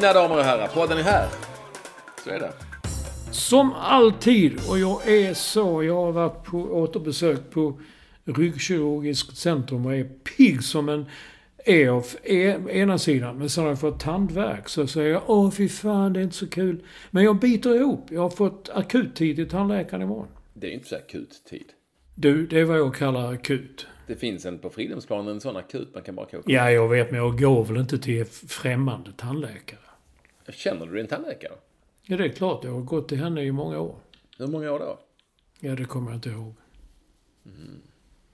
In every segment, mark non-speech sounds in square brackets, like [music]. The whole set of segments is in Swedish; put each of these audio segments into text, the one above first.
Mina damer och herrar, podden är här. Så är det. Som alltid, och jag är så, jag har varit på återbesök på ryggkirurgiskt centrum och är pigg som en är av e- ena sidan. Men sen har jag fått tandvärk. Så säger jag, åh fy fan, det är inte så kul. Men jag biter ihop. Jag har fått akuttid till tandläkaren imorgon. Det är inte så akut tid. Du, det är vad jag kallar akut. Det finns en på Fridhemsplan, en sån akut man kan bara åka. Ja, jag vet, men jag går väl inte till främmande tandläkare. Känner du din tandläkare? Ja, det är klart. Jag har gått till henne i många år. Hur många år då? Ja, det kommer jag inte ihåg.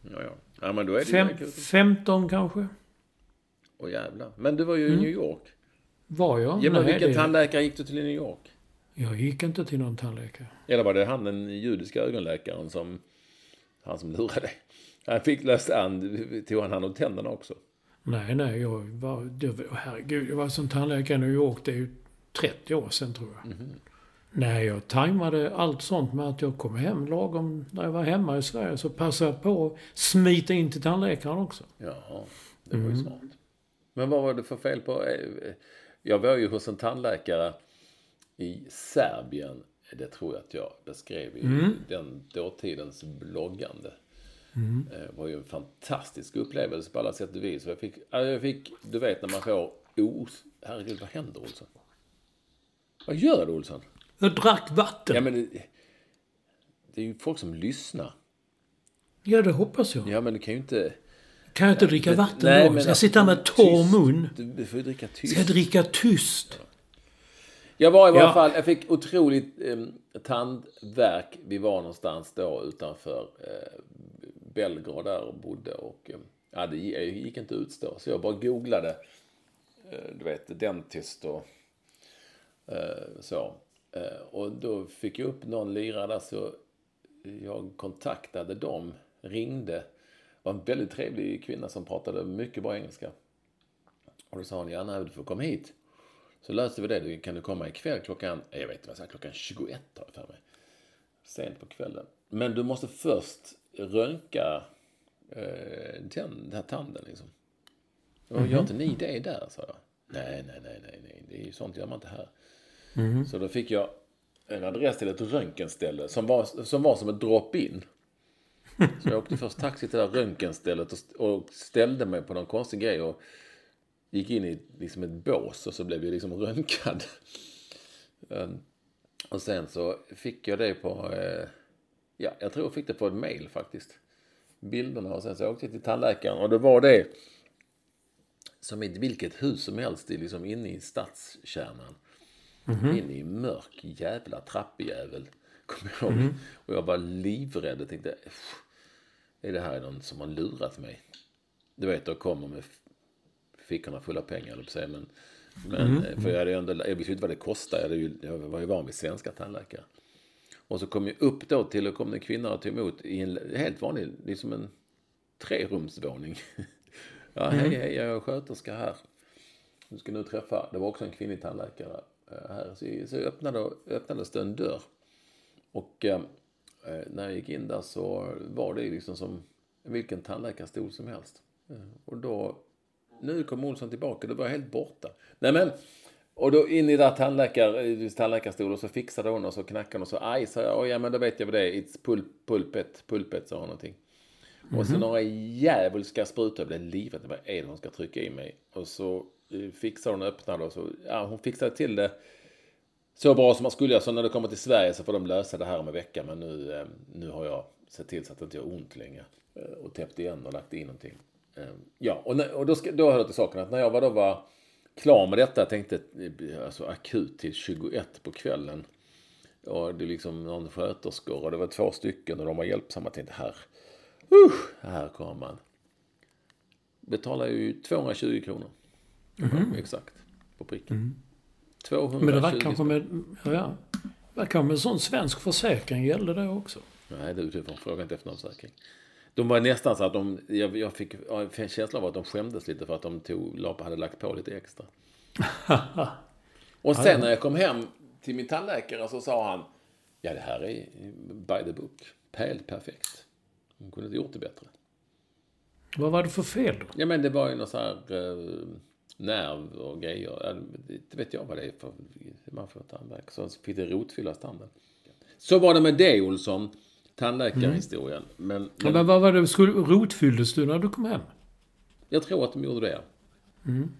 Ja, ja. Ja, men då är det Fem, ju akut. 15 kanske? Åh jävlar. Men du var ju i New York. Var jag? Ja, men Nej, vilken det- tandläkare gick du till i New York? Jag gick inte till någon tandläkare. Eller var det han den judiska ögonläkaren som... Han som lurade dig? Han fick löst an, tog han hand om tänderna också? Nej, nej, jag var... Det, herregud, jag var som tandläkare i New York. Det är ju 30 år sedan tror jag. Nej, jag tajmade allt sånt med att jag kom hem lagom när jag var hemma i Sverige. Så passade jag på att smita in till tandläkaren också. Jaha, det var ju smart. Men vad var det för fel på... eh, Jag var ju hos en tandläkare i Serbien. Det tror jag att jag beskrev i den dåtidens bloggande. Det var ju en fantastisk upplevelse på alla sätt och vis. Jag fick, ja, jag fick, du vet när man får os... Herregud, vad händer Olsson? Vad gör du Olsson? Jag drack vatten. Ja, Ja, men det, det är ju folk som lyssnar. det hoppas jag. Ja, men du kan ju inte... Kan jag inte dricka det- vatten nej, då? men Ska jag sitta med torr tyst. mun? Du, får ju dricka tyst. Ska jag dricka tyst? Jag var i varje Ja. fall, jag fick otroligt eh, tandvärk. Vi var någonstans då utanför eh, Belgrad där och bodde och eh, ja, det gick inte att utstå. Så jag bara googlade, eh, du vet, dentist och så. Eh, och då fick jag upp någon lirare där så jag kontaktade dem, ringde. Det var en väldigt trevlig kvinna som pratade mycket bra engelska. Och då sa hon, nej, du får komma hit. Så löste vi det. Du kan du komma ikväll klockan, jag vet inte vad jag sa, klockan 21 har jag för mig. Sent på kvällen. Men du måste först röntga eh, den, här tanden liksom. Och gör inte ni det där, sa jag. Nej, nej, nej, nej, nej. Det är ju sånt gör man inte här. Mm-hmm. Så då fick jag en adress till ett röntgenställe som var som, var som ett drop-in. Så jag åkte först taxi till det här röntgenstället och, och ställde mig på någon konstig grej och gick in i liksom ett bås och så blev jag liksom röntgad. Ehm, och sen så fick jag det på, eh, ja, jag tror jag fick det på ett mail faktiskt. Bilderna och sen så åkte jag till tandläkaren och det var det som i vilket hus som helst, liksom inne i stadskärnan. In i mörk jävla trappjävel. [laughs] Kommer jag ihåg. Och jag var livrädd och tänkte, "Uff, är det här någon som har lurat mig? Du vet, och kommer med fickorna fulla pengar, eller sig. Men, men eh, för jag hade ju ändå, jag visste inte vad det kostade. Jag, ju, jag var ju van vid svenska tandläkare. Och så kom jag upp då till, och kom en kvinna och tog emot i en helt vanlig, liksom en trerumsvåning. [laughs] ja, hej, hej, jag är sköterska här. Du ska nu träffa, det var också en kvinnlig tandläkare här. Så, så öppnade, öppnades det en dörr. Och eh, eh, när jag gick in där så var det liksom som vilken tandläkarstol som helst. Eh, och då, nu kom Olsson tillbaka, då var jag helt borta. Nej men, och då in i där tandläkar, tandläkarstol och så fixade hon och så knackade hon och så aj, sa jag, ja men då vet jag vad det är, it's pul pulpet, pulpet sa hon någonting. Mm -hmm. Och så mhm. några djävulska sprutor, jag blev livrädd, vad är det hon ska trycka i mig? Och så Eh, fixar fixade hon och öppnade och så, ja hon fixade till det så bra som man skulle göra. Så när det kommer till Sverige så får de lösa det här om en vecka. Men nu, eh, nu har jag sett till så att det inte gör ont längre. Eh, och täppt igen och lagt in någonting. Ja, och, när, och då, ska, då hör det till saken att när jag var då var klar med detta, jag tänkte alltså akut till 21 på kvällen. Och det är liksom någon sköterskor och det var två stycken och de var hjälpsamma. Jag tänkte här, uh, här kommer man. Betalar ju 220 kronor. Mm. Exakt, på pricken. Mm. 220 Men det var kanske med, ja, var kanske med sån svensk försäkring gällde det också? Nej, du, du frågar inte efter någon försäkring. De var nästan så att de, jag, jag fick en känsla av att de skämdes lite för att de tog, hade lagt på lite extra. [laughs] och sen när jag kom hem till min tandläkare så sa han, ja det här är by the book, pärl perfekt. Hon kunde inte gjort det bättre. Vad var det för fel då? Ja men det var ju något så här eh, nerv och grejer. Det vet jag vad det är för man får tandvärk. Så fick det rotfyllas tanden. Så var det med det Olsson tandläkarhistorien. Mm. Men, men, men vad var det, skulle, rotfylldes du när du kom hem? Jag tror att de gjorde det. Mm.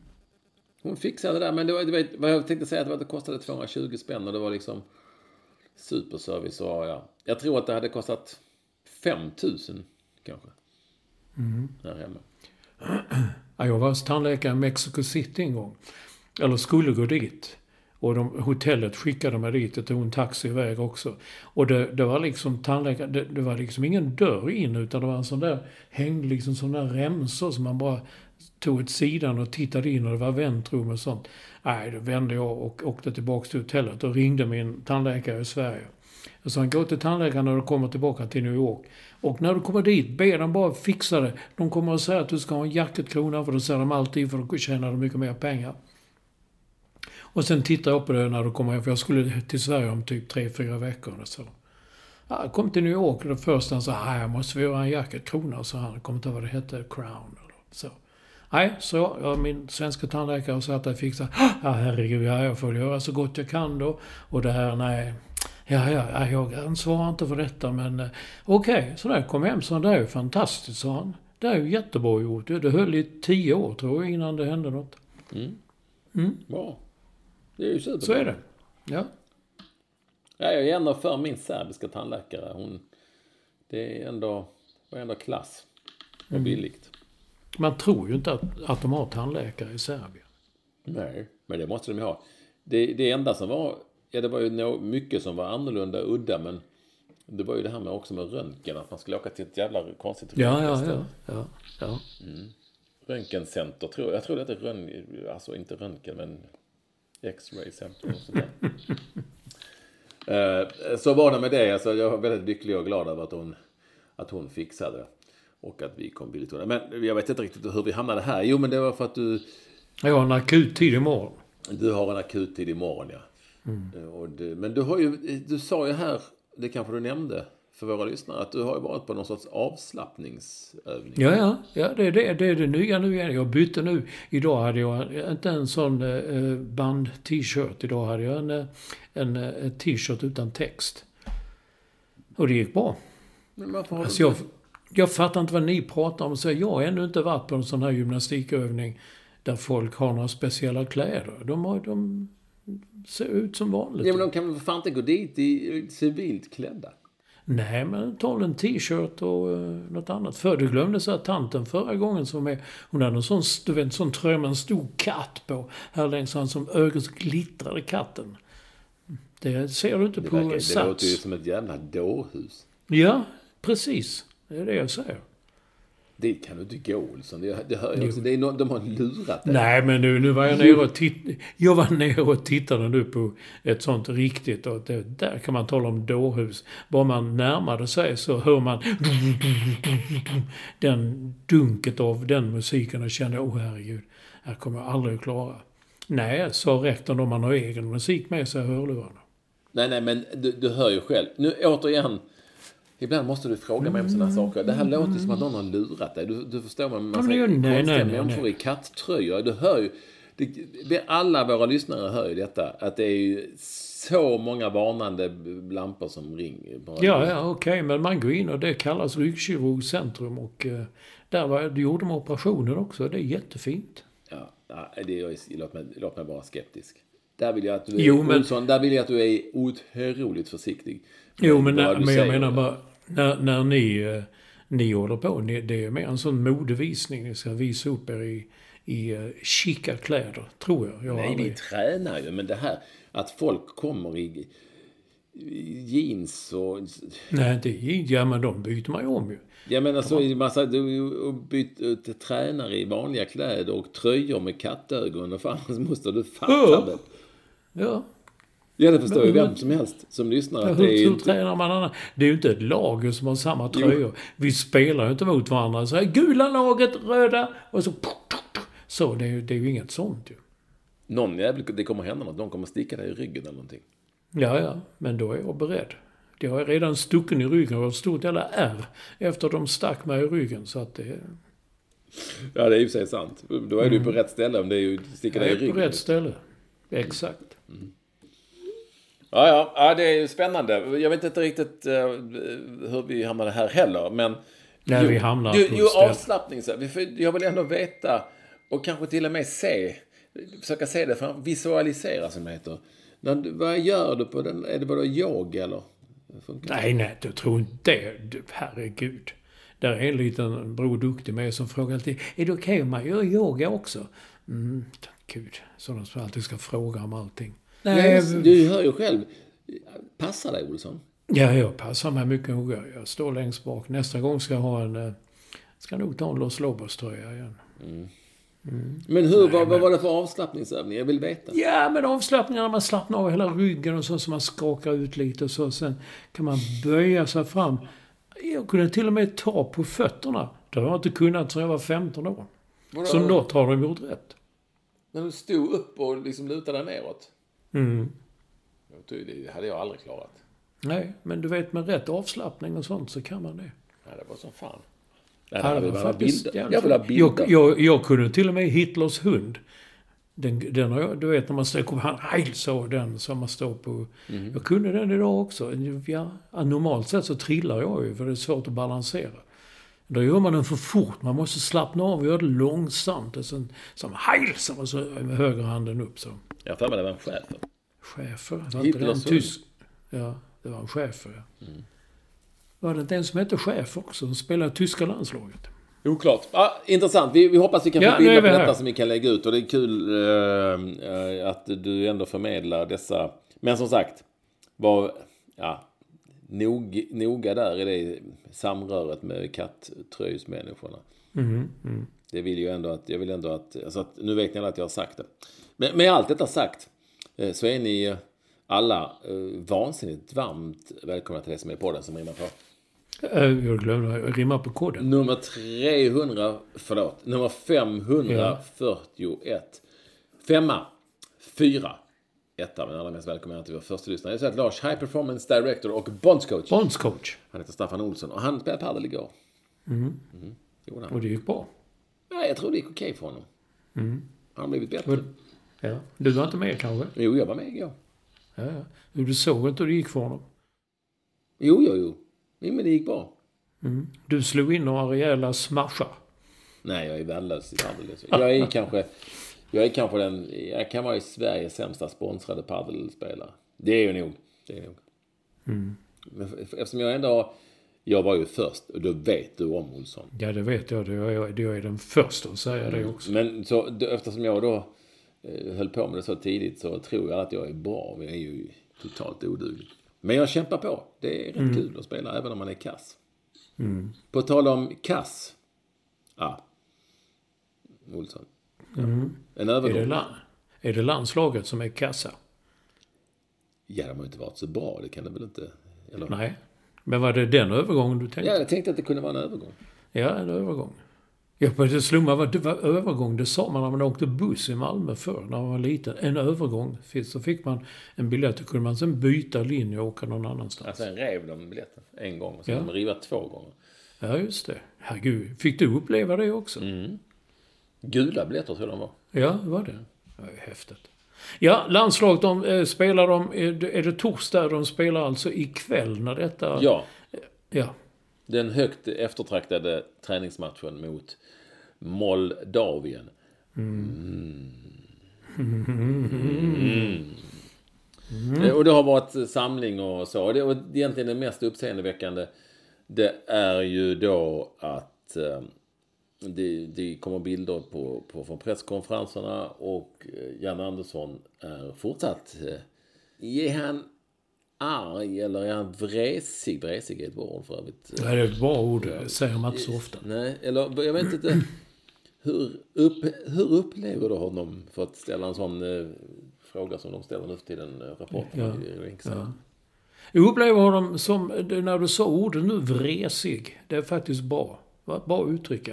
Hon fixade det där, men det var, du vet, vad jag tänkte säga att det, kostade 220 spänn och det var liksom superservice och ja. Jag tror att det hade kostat 5000 kanske. Mm. Här hemma. Jag var hos tandläkare i Mexico City en gång. Eller skulle gå dit. Och de, hotellet skickade mig dit det tog en taxi iväg också. Och det, det var liksom tandläkare, det, det, var liksom ingen dörr in utan det var en sån där, hängde liksom sådana remsor som man bara tog åt sidan och tittade in och det var väntrum och sånt. Nej, då vände jag och åkte tillbaka till hotellet och ringde min tandläkare i Sverige. Jag sa, gå till tandläkaren när du kommer tillbaka till New York. Och när du kommer dit, be dem bara fixa det. De kommer att säga att du ska ha en jacketkrona, för då säger de alltid, för då tjänar du mycket mer pengar. Och sen tittar jag på det när du kommer hem, för jag skulle till Sverige om typ tre fyra veckor. Och så. Jag kom till New York och det första han sa, jag måste göra en jacketkrona, så han. kom inte ihåg vad det hette, Crown eller så. Nej, så jag, min svenska tandläkare satt att jag fixade. Ja, herregud, ja, jag får göra så gott jag kan då. Och det här, nej. Ja, ja, jag ansvarar inte för detta men eh, okej, okay, så där kom hem så det är ju fantastiskt, sa han. Det är ju jättebra gjort. Det höll i tio år tror jag innan det hände något. Mm. Mm. Bra. Det är ju superbra. Så är det. Ja. Ja, jag är ändå för min serbiska tandläkare. Hon, det är ändå, var ändå klass. Och mm. billigt. Man tror ju inte att, att de har tandläkare i Serbien. Nej, men det måste de ha. Det, det enda som var, ja det var ju mycket som var annorlunda udda men det var ju det här med också med röntgen, att man skulle åka till ett jävla konstigt ja, ja, ja, ja, ja. Mm. Röntgencenter, tror jag. Jag tror det heter röntgen, alltså inte röntgen men X-ray center och sådär. [laughs] Eh, så var det med det. Alltså, jag var väldigt lycklig och glad över att hon, att hon fixade. Och att vi kom billigt undan. Men jag vet inte riktigt hur vi hamnade här. Jo, men det var för att du... Jag har en akuttid imorgon. Du har en akuttid imorgon, ja. Mm. Eh, och du, men du har ju, du sa ju här, det kanske du nämnde för våra lyssnare, att du har ju varit på någon sorts avslappningsövning. Ja, ja, ja det, är det, det är det nya nu igen. Jag bytte nu. Idag hade jag inte en sån eh, band-t-shirt. Idag hade jag en, eh, en, t-shirt utan text. Och det gick bra. Men varför har alltså, jag, jag fattar inte vad ni pratar om. Så jag har ännu inte varit på en sån här gymnastikövning där folk har några speciella kläder. De, har, de ser ut som vanligt. Ja, men de kan väl fan inte gå dit i civilt klädda? Nej, men ta en t-shirt och uh, något annat. För du glömde så att tanten förra gången som är... Hon hade en sån, du vet, en sån tröja med en stor katt på. Här längs han som ögon så glittrade katten. Det ser du inte det på verkar, Sats. Det låter ju som ett jävla dårhus. Ja, precis. Det är det jag säger. Dit kan du inte gå Olsson. Det, det hör jag också. Det är no, de har lurat dig. Nej, men nu, nu var jag nere och [laughs] tittade. Jag var nere och tittade nu på ett sånt riktigt. Och det, där kan man tala om dårhus. Bara man närmade sig så hör man den dunket av den musiken och kände, åh oh, herregud, här kommer jag aldrig att klara. Nej, sa rektorn om man har egen musik med sig i hörlurarna. Nej, nej, men du, du hör ju själv. Nu återigen. Ibland måste du fråga mig om sådana saker. Det här låter som att någon har lurat dig. Du, du förstår men det- nej, konstiga människor i katttröjor. Du hör ju. Det, alla våra lyssnare hör ju detta. Att det är ju så många varnande lampor som ringer. Ja, ja, okej, men man går in och det kallas ryggkirurgcentrum och eh, där var, gjorde de operationer också. Det är jättefint. Ja, det är, låt, mig, låt mig vara skeptisk. Där vill jag att du är, Jo, men- Olsson, där vill jag att du är otroligt försiktig. Jo, men, vad när, men jag menar bara, när, när ni, eh, ni håller på, ni, det är mer en sån modevisning. Ni ska visa upp er i, i uh, chica kläder, tror jag. jag Nej, vi aldrig- tränar ju. Men det här att folk kommer i, i jeans och... Nej, inte jeans. Ja, men de byter man ju om ju. Jag menar så är det massa... Du och byt ut tränare i vanliga kläder och tröjor med kattögon. Och fan så måste du fatta Ja. väl. Ja, Ja, det förstår ju vem som helst som lyssnar. Ja, Att hur, det är hur inte... tränar man annars? Det är ju inte ett lag som har samma tröjor. Vi spelar ju inte mot varandra. Så här, gula laget, röda och så... Så, det är ju, det är ju inget sånt ju. Någon jävel, det kommer hända något. Någon kommer sticka dig i ryggen eller någonting. Ja, ja, men då är jag beredd. Jag har redan stucken i ryggen och ett stort jävla ärr efter de stack mig i ryggen. Så att det... Ja, det är ju sig sant. Då är du på rätt ställe om det är ju sticka Jag dig i är ryggen. på rätt ställe. Exakt. Ja, ja, ja, det är ju spännande. Jag vet inte riktigt uh, hur vi hamnade här heller, men... När vi hamnar jo, ställ. avslappning. Så. Jag vill ändå veta och kanske till och med se. Försöka se det, fram, visualisera som det heter. Du- vad gör du på den? Är det bara yoga eller? Nej, nej, du tror inte det. Du, Herregud. Där är en liten Bror Duktig med som frågar alltid, är det okej om man gör yoga också? Mm, gud, sådana som alltid ska fråga om allting. Nej, Ja, du hör ju själv. Passar dig, Olsson? ja, jag passar mig mycket noga. Jag står längst bak. Nästa gång ska jag ha en... eh, Ska nog ta en Los Lobos-tröja igen. Men hur, vad, vad var det för avslappningsövning? Jag vill veta. Ja, men avslappningen när man slappnar av hela ryggen och så, så man skakar ut lite och så. Sen kan man böja sig fram. Jag kunde till och med ta på fötterna. Det har jag inte kunnat sedan jag var 15 år. Vadå? Så något har de gjort rätt. När du stod upp och liksom lutade neråt? Mm. Det hade jag aldrig klarat. Nej, men du vet med rätt avslappning och sånt så kan man det. Ja, det var som fan. Nej, Ja, jag vill faktiskt Jag vill ha bilder. Jag, jag, jag kunde till och med Hitlers hund. Den, den har jag, du vet när man står han Heil så den som man står på. Mhm. Jag kunde den idag också. Ja, normalt sett så trillar jag ju för det är svårt att balansera. Då gör man den för fort. Man måste slappna av och göra det långsamt. Och sen, som Heil så och så med höger handen upp så. Jag har för mig det var en chefer. Chefer. Var inte det en tysk? Ja, det var en chefer ja. Mm. Var det inte en som hette chef också? Som spelade tyska landslaget? Oklart. Ja, intressant. Vi, vi hoppas vi kan Ja, få bilder på här. detta som vi kan lägga ut. Och det är kul eh, eh, att du ändå förmedlar dessa. Men som sagt, var ja, nog, noga där i det samröret med kattröjsmänniskorna. Mm, Det vill ju ändå att, jag vill ändå att, alltså att, nu vet ni alla att jag har sagt det. Men med allt detta sagt eh, så är ni alla eh, vansinnigt varmt välkomna till det som är podden som rimmar på. Eh, Jag glömde rimma på koden. Nummer 300, förlåt, nummer 541. Femma, fyra, etta, men allra mest välkommen till vår första lyssnare. Jag säger att Lars, High Performance Director och Bondscoach. Bondscoach. Han heter Staffan Olsson och han spelade padel igår. Mm. Han. Och det gick bra. Ja, jag tror det gick okej för honom. Han har blivit bättre. Ja. Du var inte med kanske? Jo, jag var med igår. Ja, ja. Du såg inte hur det gick för honom. Jo, jo, jo. Jo, men det gick bra. Du slog in några rejäla smashar. Nej, jag är värdelös i padel. Jag är kanske, jag är kanske den, jag kan vara i Sveriges sämsta sponsrade padelspelare. Det är jag nog. Det är nog. F- eftersom jag ändå har, jag var ju först och då vet du om Olsson. Ja, det vet jag. Det är jag, jag är den första att säga det också. Men så, då, eftersom jag då eh, höll på med det så tidigt så tror jag att jag är bra. Jag är ju totalt oduglig. Men jag kämpar på. Det är rätt kul att spela även om man är kass. På tal om kass Ja. Olsson. Mm. En Är övergång. det, la- är det landslaget som är kassa? Ja, de har ju inte varit så bra. Det kan det väl inte... Eller? Nej. Men var det den övergången du tänkte? Ja, jag tänkte att det kunde vara en övergång. Ja, en övergång. Jag började slumma vad det var övergång. Det sa man när man åkte buss i Malmö förr, när man var liten. En övergång. Så fick man en biljett. Då kunde man sen byta linje och åka någon annanstans. Alltså, sen rev de biljetten en gång och sen Ja. de riva två gånger. Ja, just det. Herregud. Fick du uppleva det också? Mm. Gula biljetter tror jag de var. Ja, det var det. Det var ju häftigt. Ja, landslaget, de eh, spelar de... Är det, är det torsdag? De spelar alltså ikväll när detta... Ja, Ja. den högt eftertraktade träningsmatchen mot Moldavien. Mm. Eh, Och det har varit samling och så. Och egentligen det mest uppseendeväckande det är ju då att eh, det, det kommer bilder på, på, från presskonferenserna och eh, Jan Andersson är fortsatt... Eh, är han arg eller är han vresig? Vresig är ett bra ord för övrigt. Det är ett bra ord. Det säger man inte så ofta. Nej, eller jag vet inte. Hur, upp, hur upplever du honom för att ställa en sån eh, fråga som de ställer nu för tiden, eh, rapporterna Ja? Jag upplever honom som, när du sa ordet nu, vresig. Det är faktiskt bra. Bra uttryck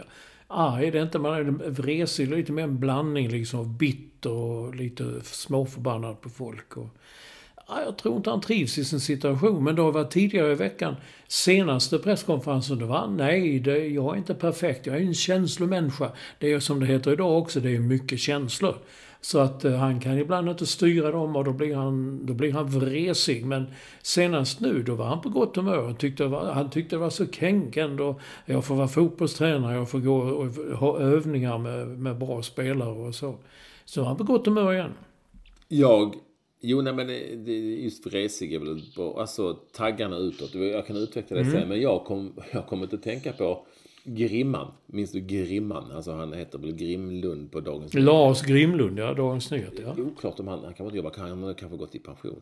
arg. Det är inte, man är vresig. Lite mer en blandning liksom av bitter och lite småförbannad på folk. Och, ja, jag tror inte han trivs i sin situation. Men det har varit tidigare i veckan, senaste presskonferensen, det var nej, det, jag är inte perfekt. Jag är en känslomänniska. Det är som det heter idag också, det är mycket känslor. Så att eh, han kan ibland inte styra dem och då blir han, då blir han vresig. Men senast nu, då var han på gott humör. Han tyckte, var, han tyckte det var så kränkande. Och jag får vara fotbollstränare, jag får gå och ha övningar med, med bra spelare och så. Så var han på gott humör igen. Jag, jo nej men det, det, just vresig är väl bra, alltså taggarna utåt. Jag kan utveckla det sen, men jag kom, jag kommer inte att tänka på Grimman. Minns du Grimman? Alltså han heter väl Grimlund på Dagens Lars Grimlund, ja, Dagens Nyheter. Ja. Oklart om han, han kanske inte jobbar, han har kanske gått i pension.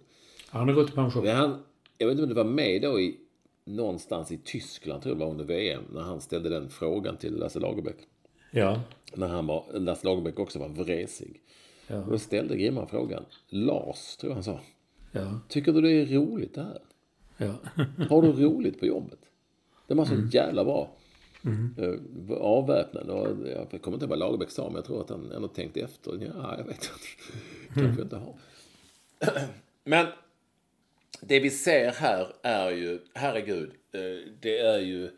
Han har gått i pension. Men han, jag vet inte om det var med då i någonstans i Tyskland, tror jag var under VM, när han ställde den frågan till Lasse Lagerbäck. Ja. När han var, Lasse Lagerbäck också var vresig. Ja. Och då ställde Grimman frågan. Lars, tror jag han sa. Ja. Tycker du det är roligt det här? Ja. Har du roligt på jobbet? Det var så jävla bra. Mm. Avväpnande. Och jag kommer inte ihåg vad Lagerbäck sa, men jag tror att han ändå tänkte efter. Ja, jag vet inte. Kanske inte har. Men det vi ser här är ju, herregud, eh, det är ju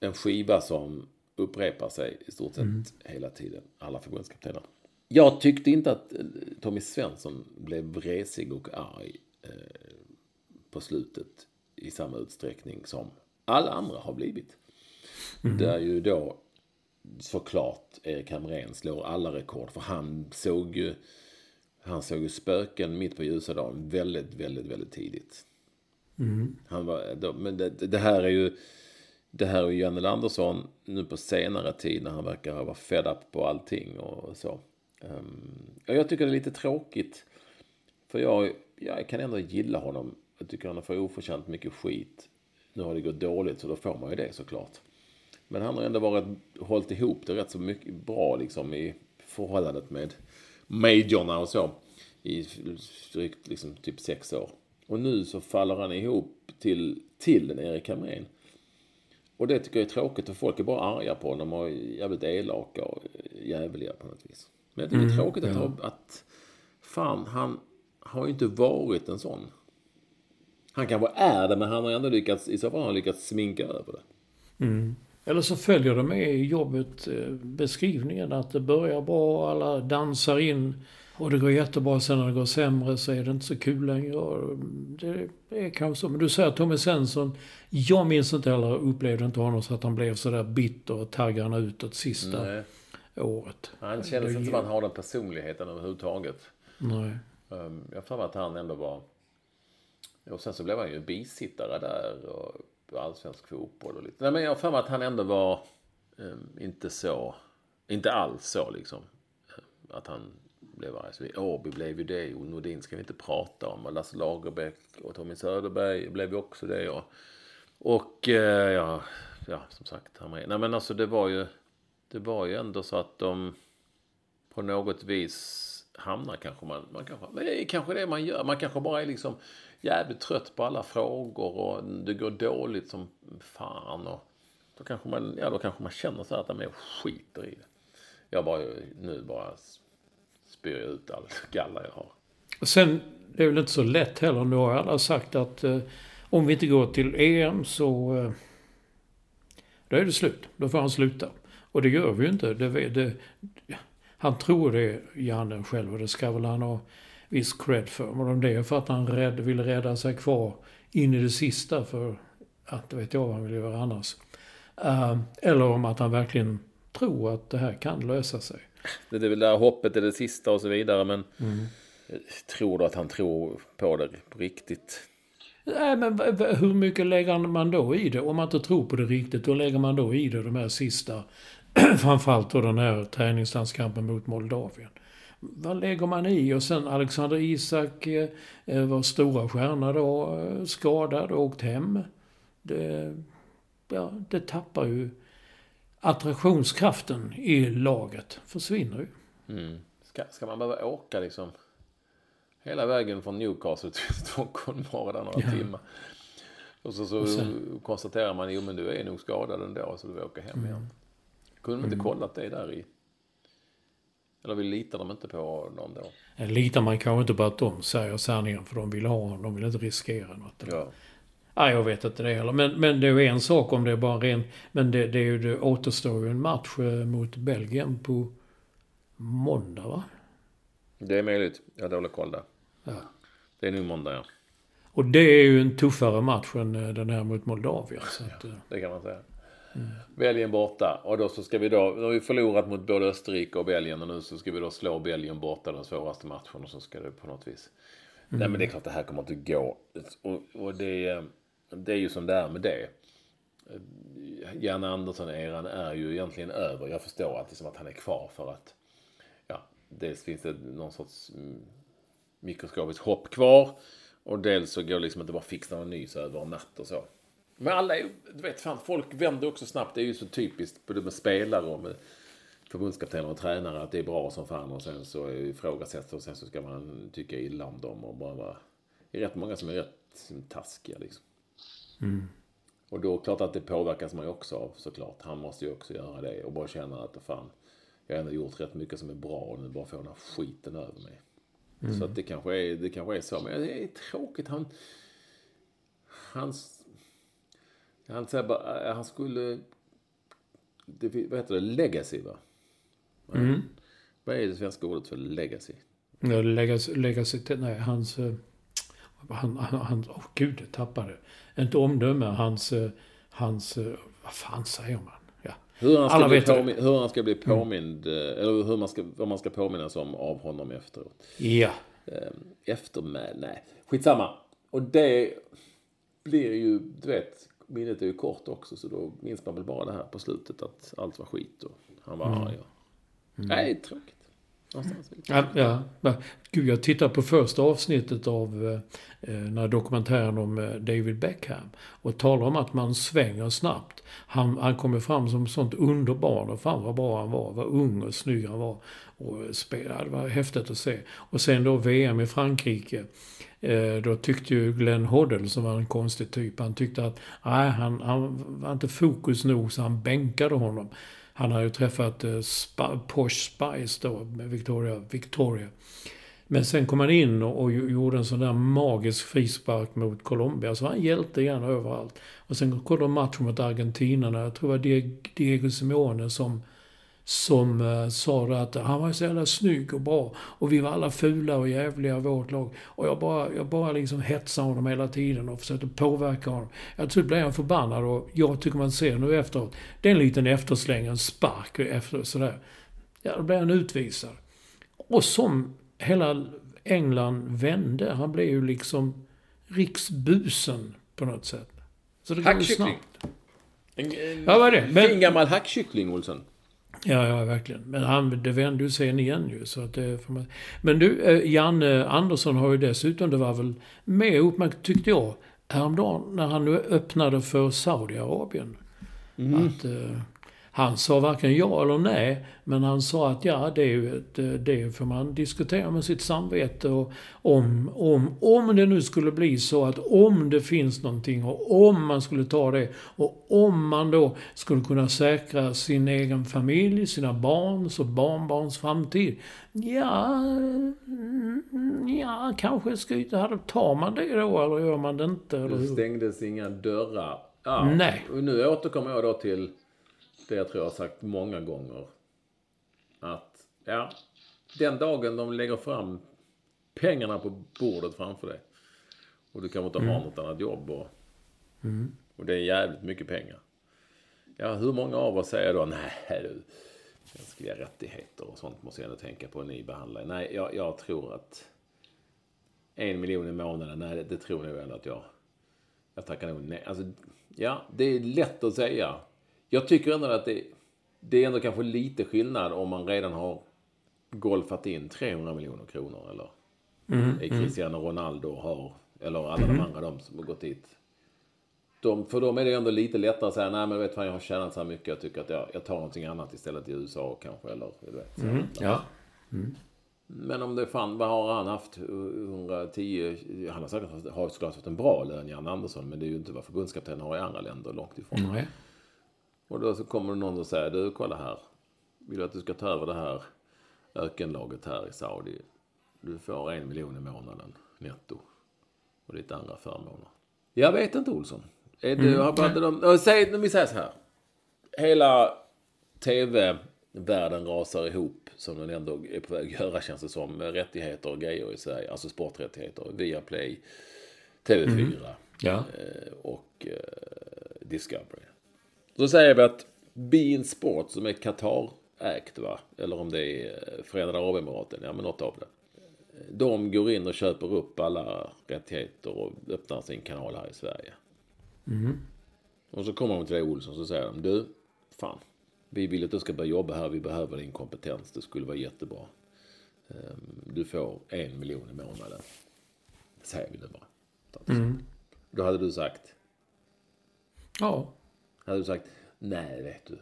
en skiva som upprepar sig i stort sett hela tiden. Alla förbundskaptener. Jag tyckte inte att eh, Tommy Svensson blev vresig och arg eh, på slutet i samma utsträckning som alla andra har blivit. Där ju då såklart Erik Hamrén slår alla rekord. För han såg ju, han såg ju spöken mitt på ljusa dagen väldigt, väldigt, väldigt tidigt. Han var, men det, det här är ju, det här är ju Janne Andersson nu på senare tid när han verkar vara fed up på allting och så. Um, ja, jag tycker det är lite tråkigt. För jag, jag kan ändå gilla honom. Jag tycker han får oförtjänt mycket skit. Nu har det gått dåligt så då får man ju det såklart. Men han har ändå varit, hållit ihop det rätt så mycket bra liksom i förhållandet med majorna och så. I drygt liksom typ sex år. Och nu så faller han ihop till, till en Erik Hamrén. Och det tycker jag är tråkigt för folk är bara arga på honom och jävligt elaka och jävliga på något vis. Men jag tycker det är tråkigt att, ha, att fan, han har ju inte varit en sån. Han kanske är det, men han har ändå lyckats, i så fall har han lyckats sminka över det. Eller så följer det med i jobbet eh, beskrivningen att det börjar bra, alla dansar in och det går jättebra. Sen när det går sämre så är det inte så kul längre. Det är kanske så. Men du säger Tommy Svensson. Jag minns inte heller, upplevde inte honom så att han blev sådär bitter och taggarna utåt sista Nej. året. Han kändes inte som att han har den personligheten överhuvudtaget. Nej. Um, Jag har att han ändå var... Och sen så blev han ju bisittare där och allsvensk fotboll och lite. Nej men jag har för mig att han ändå var um, inte så... Inte alls så liksom. Ehm, att han blev arg. Så Åby blev ju det och Nordin ska vi inte prata om. Och Lasse Lagerbäck och Tommy Söderberg blev ju också det. Och, och eh, ja, ja, som sagt. Han nej men alltså det var ju... det var ju ändå så att de på något vis hamnar kanske man, man kanske, men det är kanske det man gör. Man kanske bara är liksom jävligt trött på alla frågor och det går dåligt som fan. Och då kanske man, ja, då kanske man känner så här att man skiter i det. Jag bara nu bara spyr jag ut all [laughs] galla jag har. Och sen, det är väl inte så lätt heller. Nu har alla sagt att eh, om vi inte går till EM så... Eh, då är det slut. Då får han sluta. Och det gör vi ju inte. Det, det, han tror det, Janne själv, och det ska väl han ha viss cred för. Men om det är för att han rädd, vill rädda sig kvar in i det sista för att, det vet jag vad han vill göra annars. Uh, eller om att han verkligen tror att det här kan lösa sig. Det är väl där hoppet är det sista och så vidare, men mm. tror du att han tror på det på riktigt? Nej, men hur mycket lägger man då i det? Om man inte tror på det riktigt, då lägger man då i det de här sista [clears throat] framförallt då den här träningslandskampen mot Moldavien. Vad lägger man i? Och sen Alexander Isak eh, eh var stora stjärna då, eh, skadad och åkt hem. Det, ja, det tappar ju attraktionskraften i laget. Försvinner ju. Mm. Ska, ska man behöva åka liksom hela vägen från Newcastle till [laughs] Stockholm bara några ja. timmar? Och så, så och sen, konstaterar man, jo men du är nog skadad ändå så du åka hem mm. igen. Kunde de inte mm. kollat det där i? Eller vi litar de inte på någon då? Litar man kanske inte på att de säger sanningen för de vill ha honom. De vill inte riskera något. Ja. Nej, jag vet inte det heller. Men, men det är ju en sak om det är bara ren... Men det, det, är ju, det återstår ju en match eh, mot Belgien på måndag, va? Det är möjligt. Jag har dålig koll där. Ja. Det är nu måndag, ja. Och det är ju en tuffare match än eh, den här mot Moldavien. Så att, ja, eh. det kan man säga. Mm. Belgien borta. Och då så ska vi då, nu har vi förlorat mot både Österrike och Belgien och nu så ska vi då slå Belgien borta den svåraste matchen och så ska det på något vis. Mm. Nej men det är klart det här kommer inte gå. Och, och det, det är ju som det är med det. Janne Andersson-eran är ju egentligen över. Jag förstår att, liksom att han är kvar för att ja, dels finns det någon sorts mm, mikroskopiskt hopp kvar och dels så går det liksom inte bara fixa någon ny så över en natt och så. Men alla är du vet fan, folk vänder också snabbt. Det är ju så typiskt både med spelare och med förbundskaptener och tränare att det är bra som fan och sen så ifrågasätts och sen så ska man tycka illa om dem och bara vara... Det är rätt många som är rätt taskiga liksom. Mm. Och då klart att det påverkas man ju också av såklart. Han måste ju också göra det och bara känna att fan, jag har ändå gjort rätt mycket som är bra och nu bara får den här skiten över mig. Mm. Så att det kanske är, det kanske är så. Men det är tråkigt. Han, hans han säger bara, eh, han skulle... Det, vad heter det? Legacy, va? Mm. Vad är det svenska ordet för legacy? Ja, legacy, legacy nej, hans... Eh, han, han, han, oh gud, jag tappade. Inte omdöme, hans, eh, hans, vad fan säger man? Ja. Hur han ska, Alla bli, påmin, hur han ska bli mm. påmind, mm. eller hur man ska, vad man ska påminnas om av honom efteråt. Ja. Eftermäl, nej. Skitsamma. Och det blir ju, du vet, minnet är ju kort också så då minns man väl bara det här på slutet att allt var skit och han var mm. arg. Mm. Nej, tråkigt. Ja, ja. Gud, jag tittar på första avsnittet av eh, eh, den här dokumentären om eh, David Beckham. Och talar om att man svänger snabbt. Han, han kommer fram som sånt underbarn och fan vad bra han var. Vad ung och snygg han var. Och eh, spelade, det var häftigt att se. Och sen då VM i Frankrike. Eh, då tyckte ju Glenn Hoddle, som var en konstig typ, han tyckte att nej, han, han var inte fokus nog så han bänkade honom. Han har ju träffat eh, Sp Posh Spice då, med Victoria, Victoria. Men sen kom han in och, och gjorde en sån där magisk frispark mot Colombia. Så han hjälpte igen överallt. Och sen kom de matchen mot Argentina. Jag tror det var Diego Simeone som som eh, sa att han var så jävla snygg och bra. Och vi var alla fula och jävliga i vårt lag. Och jag bara, jag bara liksom hetsade honom hela tiden och försökte påverka honom. Jag tror blev han förbannad och jag tycker man ser nu efteråt. Det är en liten eftersläng, en spark efter sådär. Ja, då blev han utvisad. Och som hela England vände. Han blev ju liksom riksbusen på något sätt. Så det går ju snabbt. En, en, ja, vad är det? Men, fin gammal hackkyckling, Olsson. Ja, ja, verkligen. Men han, det vände ju sen igen ju. Så att det man... Men du, eh, Janne Andersson har ju dessutom, det var väl mer uppmärksammat, tyckte jag, häromdagen när han nu öppnade för Saudiarabien. Mm. Att, eh, Han sa varken ja eller nej, men han sa att ja, det, är ju ett, eh, det får man diskutera med sitt samvete. Och om, om, om det nu skulle bli så att om det finns någonting och om man skulle ta det och om man då skulle kunna säkra sin egen familj, sina barns och barnbarns framtid. Ja, mm, ja kanske ska, tar man det då eller gör man det inte? Eller Det stängdes inga dörrar. Ja, Nej. Och nu återkommer jag då till det jag tror jag har sagt många gånger. Att, ja, den dagen de lägger fram pengarna på bordet framför dig och du kanske inte har något annat jobb och, och det är jävligt mycket pengar. Ja, hur många av oss säger då, nej du, mänskliga rättigheter och sånt måste jag ändå tänka på när ni behandlar. Nej, jag, jag tror att en miljon i månaden, nej det, det tror nog ändå att jag, jag tackar nog nej. Alltså, ja, det är lätt att säga. Jag tycker ändå att det, det är ändå kanske lite skillnad om man redan har golfat in 300 miljoner kronor eller är Cristiano Ronaldo har, eller alla de andra de som har gått dit. De, för dem är det ändå lite lättare att säga, nej men vet fan jag har tjänat så här mycket, jag tycker att jag, jag tar någonting annat istället i USA kanske, eller du vet. så. Ja. Men om det fan, vad har han haft? 110, han har säkert har såklart haft en bra lön, Jan Andersson, men det är ju inte vad förbundskapten har i andra länder, långt ifrån. Nej. Och då så kommer någon och säger, du kolla här, vill du att du ska ta över det här ökenlaget här i Saudi? Du får en miljon i månaden netto. Och lite andra förmåner. Jag vet inte Olsson. Är du, har pratat om, säg, vi säger så här. Hela tv-världen rasar ihop som den ändå är på väg att göra känns det som. Med rättigheter och grejer i Sverige. Alltså sporträttigheter. Viaplay, TV4 Ja. eh, och eh, Discovery. Så säger vi att Bein Sport som är Qatar-ägt va? Eller om det är eh, Förenade Arabemiraten, ja men något av det. De går in och köper upp alla rättigheter och öppnar sin kanal här i Sverige. Och så kommer de till dig Olsson så säger de, du, fan, vi vill att du ska börja jobba här, vi behöver din kompetens, det skulle vara jättebra. Ehm, Du får en miljon i månaden. Säger vi nu bara. Då hade du sagt, Ja. Hade du sagt, nej vet du.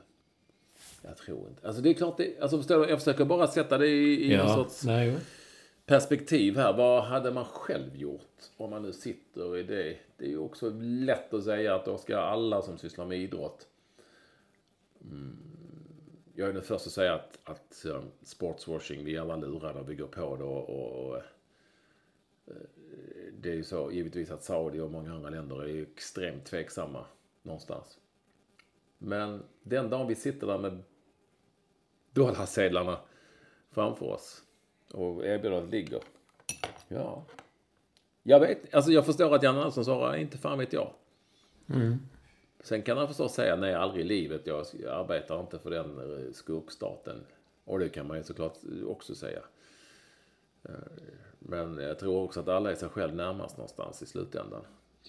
Jag tror inte. Alltså det är klart, det, alltså förstår du, jag försöker bara sätta det i, i någon Ja. sorts Nej, perspektiv här. Vad hade man själv gjort om man nu sitter i det? Det är ju också lätt att säga att då ska alla som sysslar med idrott. Mm, jag är den första att säga att, att um, sportswashing, vi är alla lurade och vi går på det och, och, och eh, det är ju så givetvis att Saudi och många andra länder är ju extremt tveksamma någonstans. Men den dagen vi sitter där med dollarsedlarna framför oss och erbjudandet ligger. Ja. Jag vet, alltså jag förstår att Jan Andersson svarar, inte fan vet jag. Sen kan han förstås säga, nej aldrig i livet, jag, jag arbetar inte för den eh, skurkstaten. Och det kan man ju såklart också säga. Eh, Men jag tror också att alla är sig själv närmast någonstans i slutändan.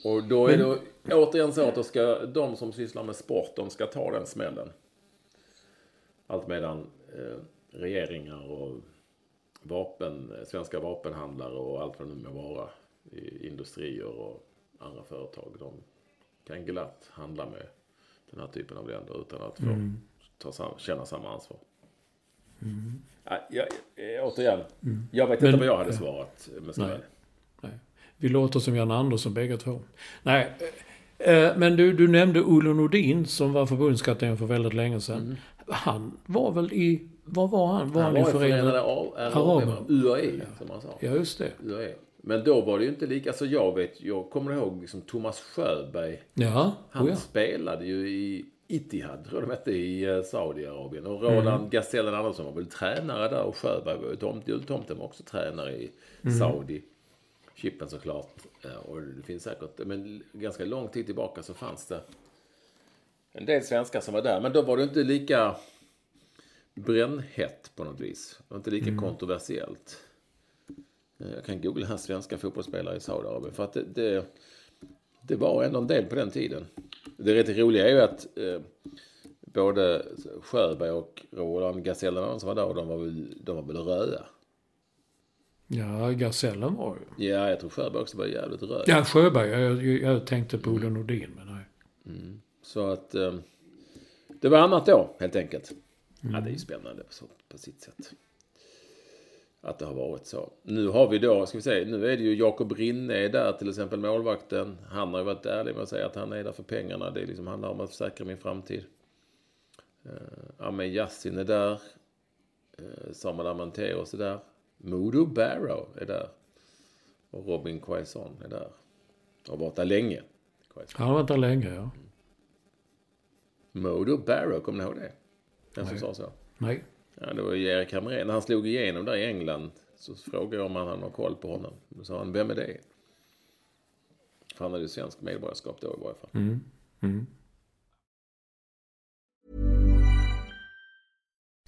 Och då är det återigen så att då ska de som sysslar med sport, de ska ta den smällen. Allt medan eh, regeringar och vapen, svenska vapenhandlare och allt vad det nu må vara, industrier och andra företag, de kan glatt handla med den här typen av länder utan att få ta sam, känna samma ansvar. Ja, jag, återigen, jag vet Men- inte vad jag hade svarat. Men så är Nej. det. Nej. Vi låter som Jan Andersson bägge två. Nej, eh, men du, du nämnde Olle Nordin som var förbundskapten för väldigt länge sedan. Han var väl i... Var var han? Var han, Han var i Förenade. Araberna, Araber. UAE som man sa. Ja, just det. UAE. Men då var det ju inte lika, alltså jag vet, jag kommer ihåg liksom Thomas Sjöberg. Ja, Han oh ja. spelade ju i Itihad, tror jag de hette, i eh, Saudiarabien. Och Roland Mm. Gasellen Andersson var väl tränare där och Sjöberg var ju tomt, jultomten var också tränare i Mm. Saudi. Chippen såklart. Eh, Och det finns säkert, men ganska lång tid tillbaka så fanns det en del svenskar som var där. Men då var det inte lika brännhett på något vis. Det var inte lika kontroversiellt. Eh, Jag kan googla här svenska fotbollsspelare i Saudiarabien. För att det, det, det var ändå en del på den tiden. Det rätt roliga är ju att eh, både Sjöberg och Roland Gasellen som var där, de var väl, de var väl röda. Ja, Gasellen var ju... Ja, jag tror Sjöberg också var jävligt röd. Ja, Sjöberg. Jag, jag, jag tänkte på Olle Nordin, men nej. Så att... Eh, det var annat då, helt enkelt. Ja, det är ju spännande på, på sitt sätt. Att det har varit så. Nu har vi då, ska vi säga, nu är det ju Jakob Rinne där, till exempel målvakten. Han har ju varit ärlig med att säga att han är där för pengarna. Det liksom handlar om att säkra min framtid. Uh, Ahmed Yassin är där. Uh, Samuel Amanteos är där. Modo Barrow är där. Och Robin Quaison är där. Har varit där länge. Quaison. Han har varit där länge, ja. Modo Barrow, kommer ni ihåg det? Den som sa så? Nej. Ja, det var ju Erik Hamrén. När han slog igenom där i England så frågade jag om han hade någon koll på honom. Då sa han, vem är det? För han hade ju svensk medborgarskap då i varje fall. Mm. Mm.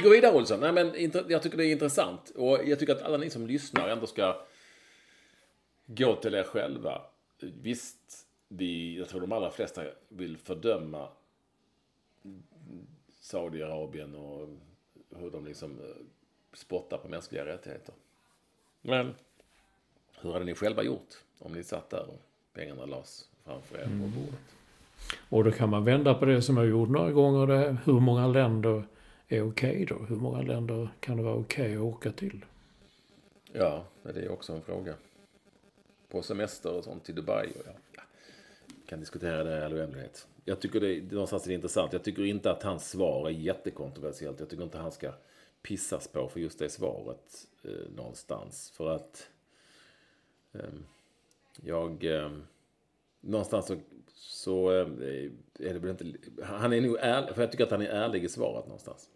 Vi går vidare Olsson. Nej, men jag tycker det är intressant. Och jag tycker att alla ni som lyssnar ändå ska gå till er själva. Visst, vi, jag tror de allra flesta vill fördöma Saudiarabien och hur de liksom eh, spottar på mänskliga rättigheter. Men hur hade ni själva gjort om ni satt där och pengarna lades framför er på Mm. bordet? Och då kan man vända på det som jag gjorde några gånger. Det, hur många länder är okej då? Hur många länder kan det vara okej att åka till? Ja, det är också en fråga. På semester och sånt till Dubai. Och ja, ja, kan diskutera det i all oändlighet. Jag tycker det, det någonstans är det intressant. Jag tycker inte att hans svar är jättekontroversiellt. Jag tycker inte han ska pissas på för just det svaret eh, någonstans. För att eh, jag... Eh, någonstans så, så eh, är det väl inte... Han är nog ärlig, för jag tycker att han är ärlig i svaret någonstans.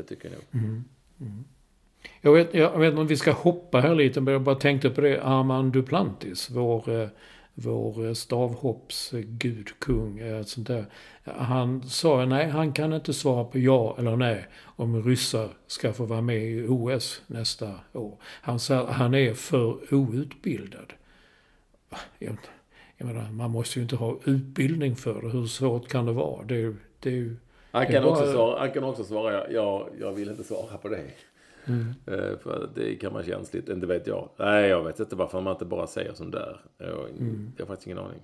Det tycker jag nog. Mm, mm. Jag vet, jag vet inte om vi ska hoppa här lite, men jag bara tänkte på det. Armand Duplantis, vår, eh, vår eh, stavhoppsgud, kung, eh, sånt där. Han sa nej, han kan inte svara på ja eller nej om ryssar ska få vara med i OS nästa år. Han sa han är för outbildad. Jag, jag menar, man måste ju inte ha utbildning för det. Hur svårt kan det vara? Det, är det är ju... Han kan, bara- också svara, han kan också svara, ja, jag vill inte svara på det. Eh, För det kan vara känsligt, inte vet jag. Nej, jag vet inte varför man inte bara säger som där. Jag, jag har faktiskt ingen aning.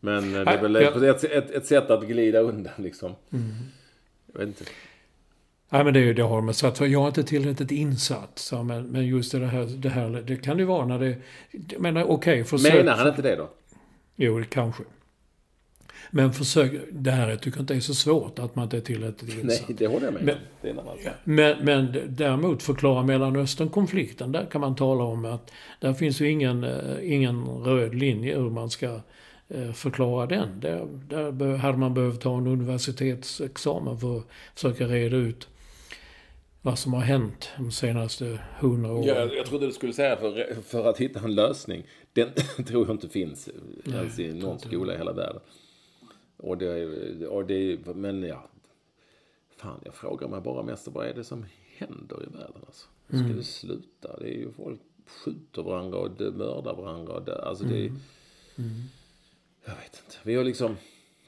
Men eh, det är väl jag- ett, ett, ett sätt att glida undan liksom. Jag vet inte. Nej men det, är ju- det har de sagt. Jag är inte tillräckligt insatt. Så, men, men just det här, det här, det kan ju vara när det... Menar okej, försök... Menar han inte det då? Jo, kanske. Men försök... Det här jag tycker inte är så svårt att man inte är tillräckligt insatt. Nej, det håller jag med Men- om. Det är en annan sak. Men, men däremot förklara Mellanöstern-konflikten, där kan man tala om att där finns ju ingen, eh, ingen röd linje hur man ska eh, förklara den. Där, där hade man behövt ta en universitetsexamen för att försöka reda ut vad som har hänt de senaste hundra åren. Ja, jag trodde du skulle säga för, för att hitta en lösning. Den [laughs] tror jag inte finns Nej, ens i någon skola i hela världen. Och det, och det, men ja. Fan, jag frågar mig bara mest vad är det som händer i världen alltså? Ska mm. det sluta? Det är ju folk skjuter varandra och det mördar varandra. Och det, alltså det mm. Mm. Jag vet inte. Vi har liksom...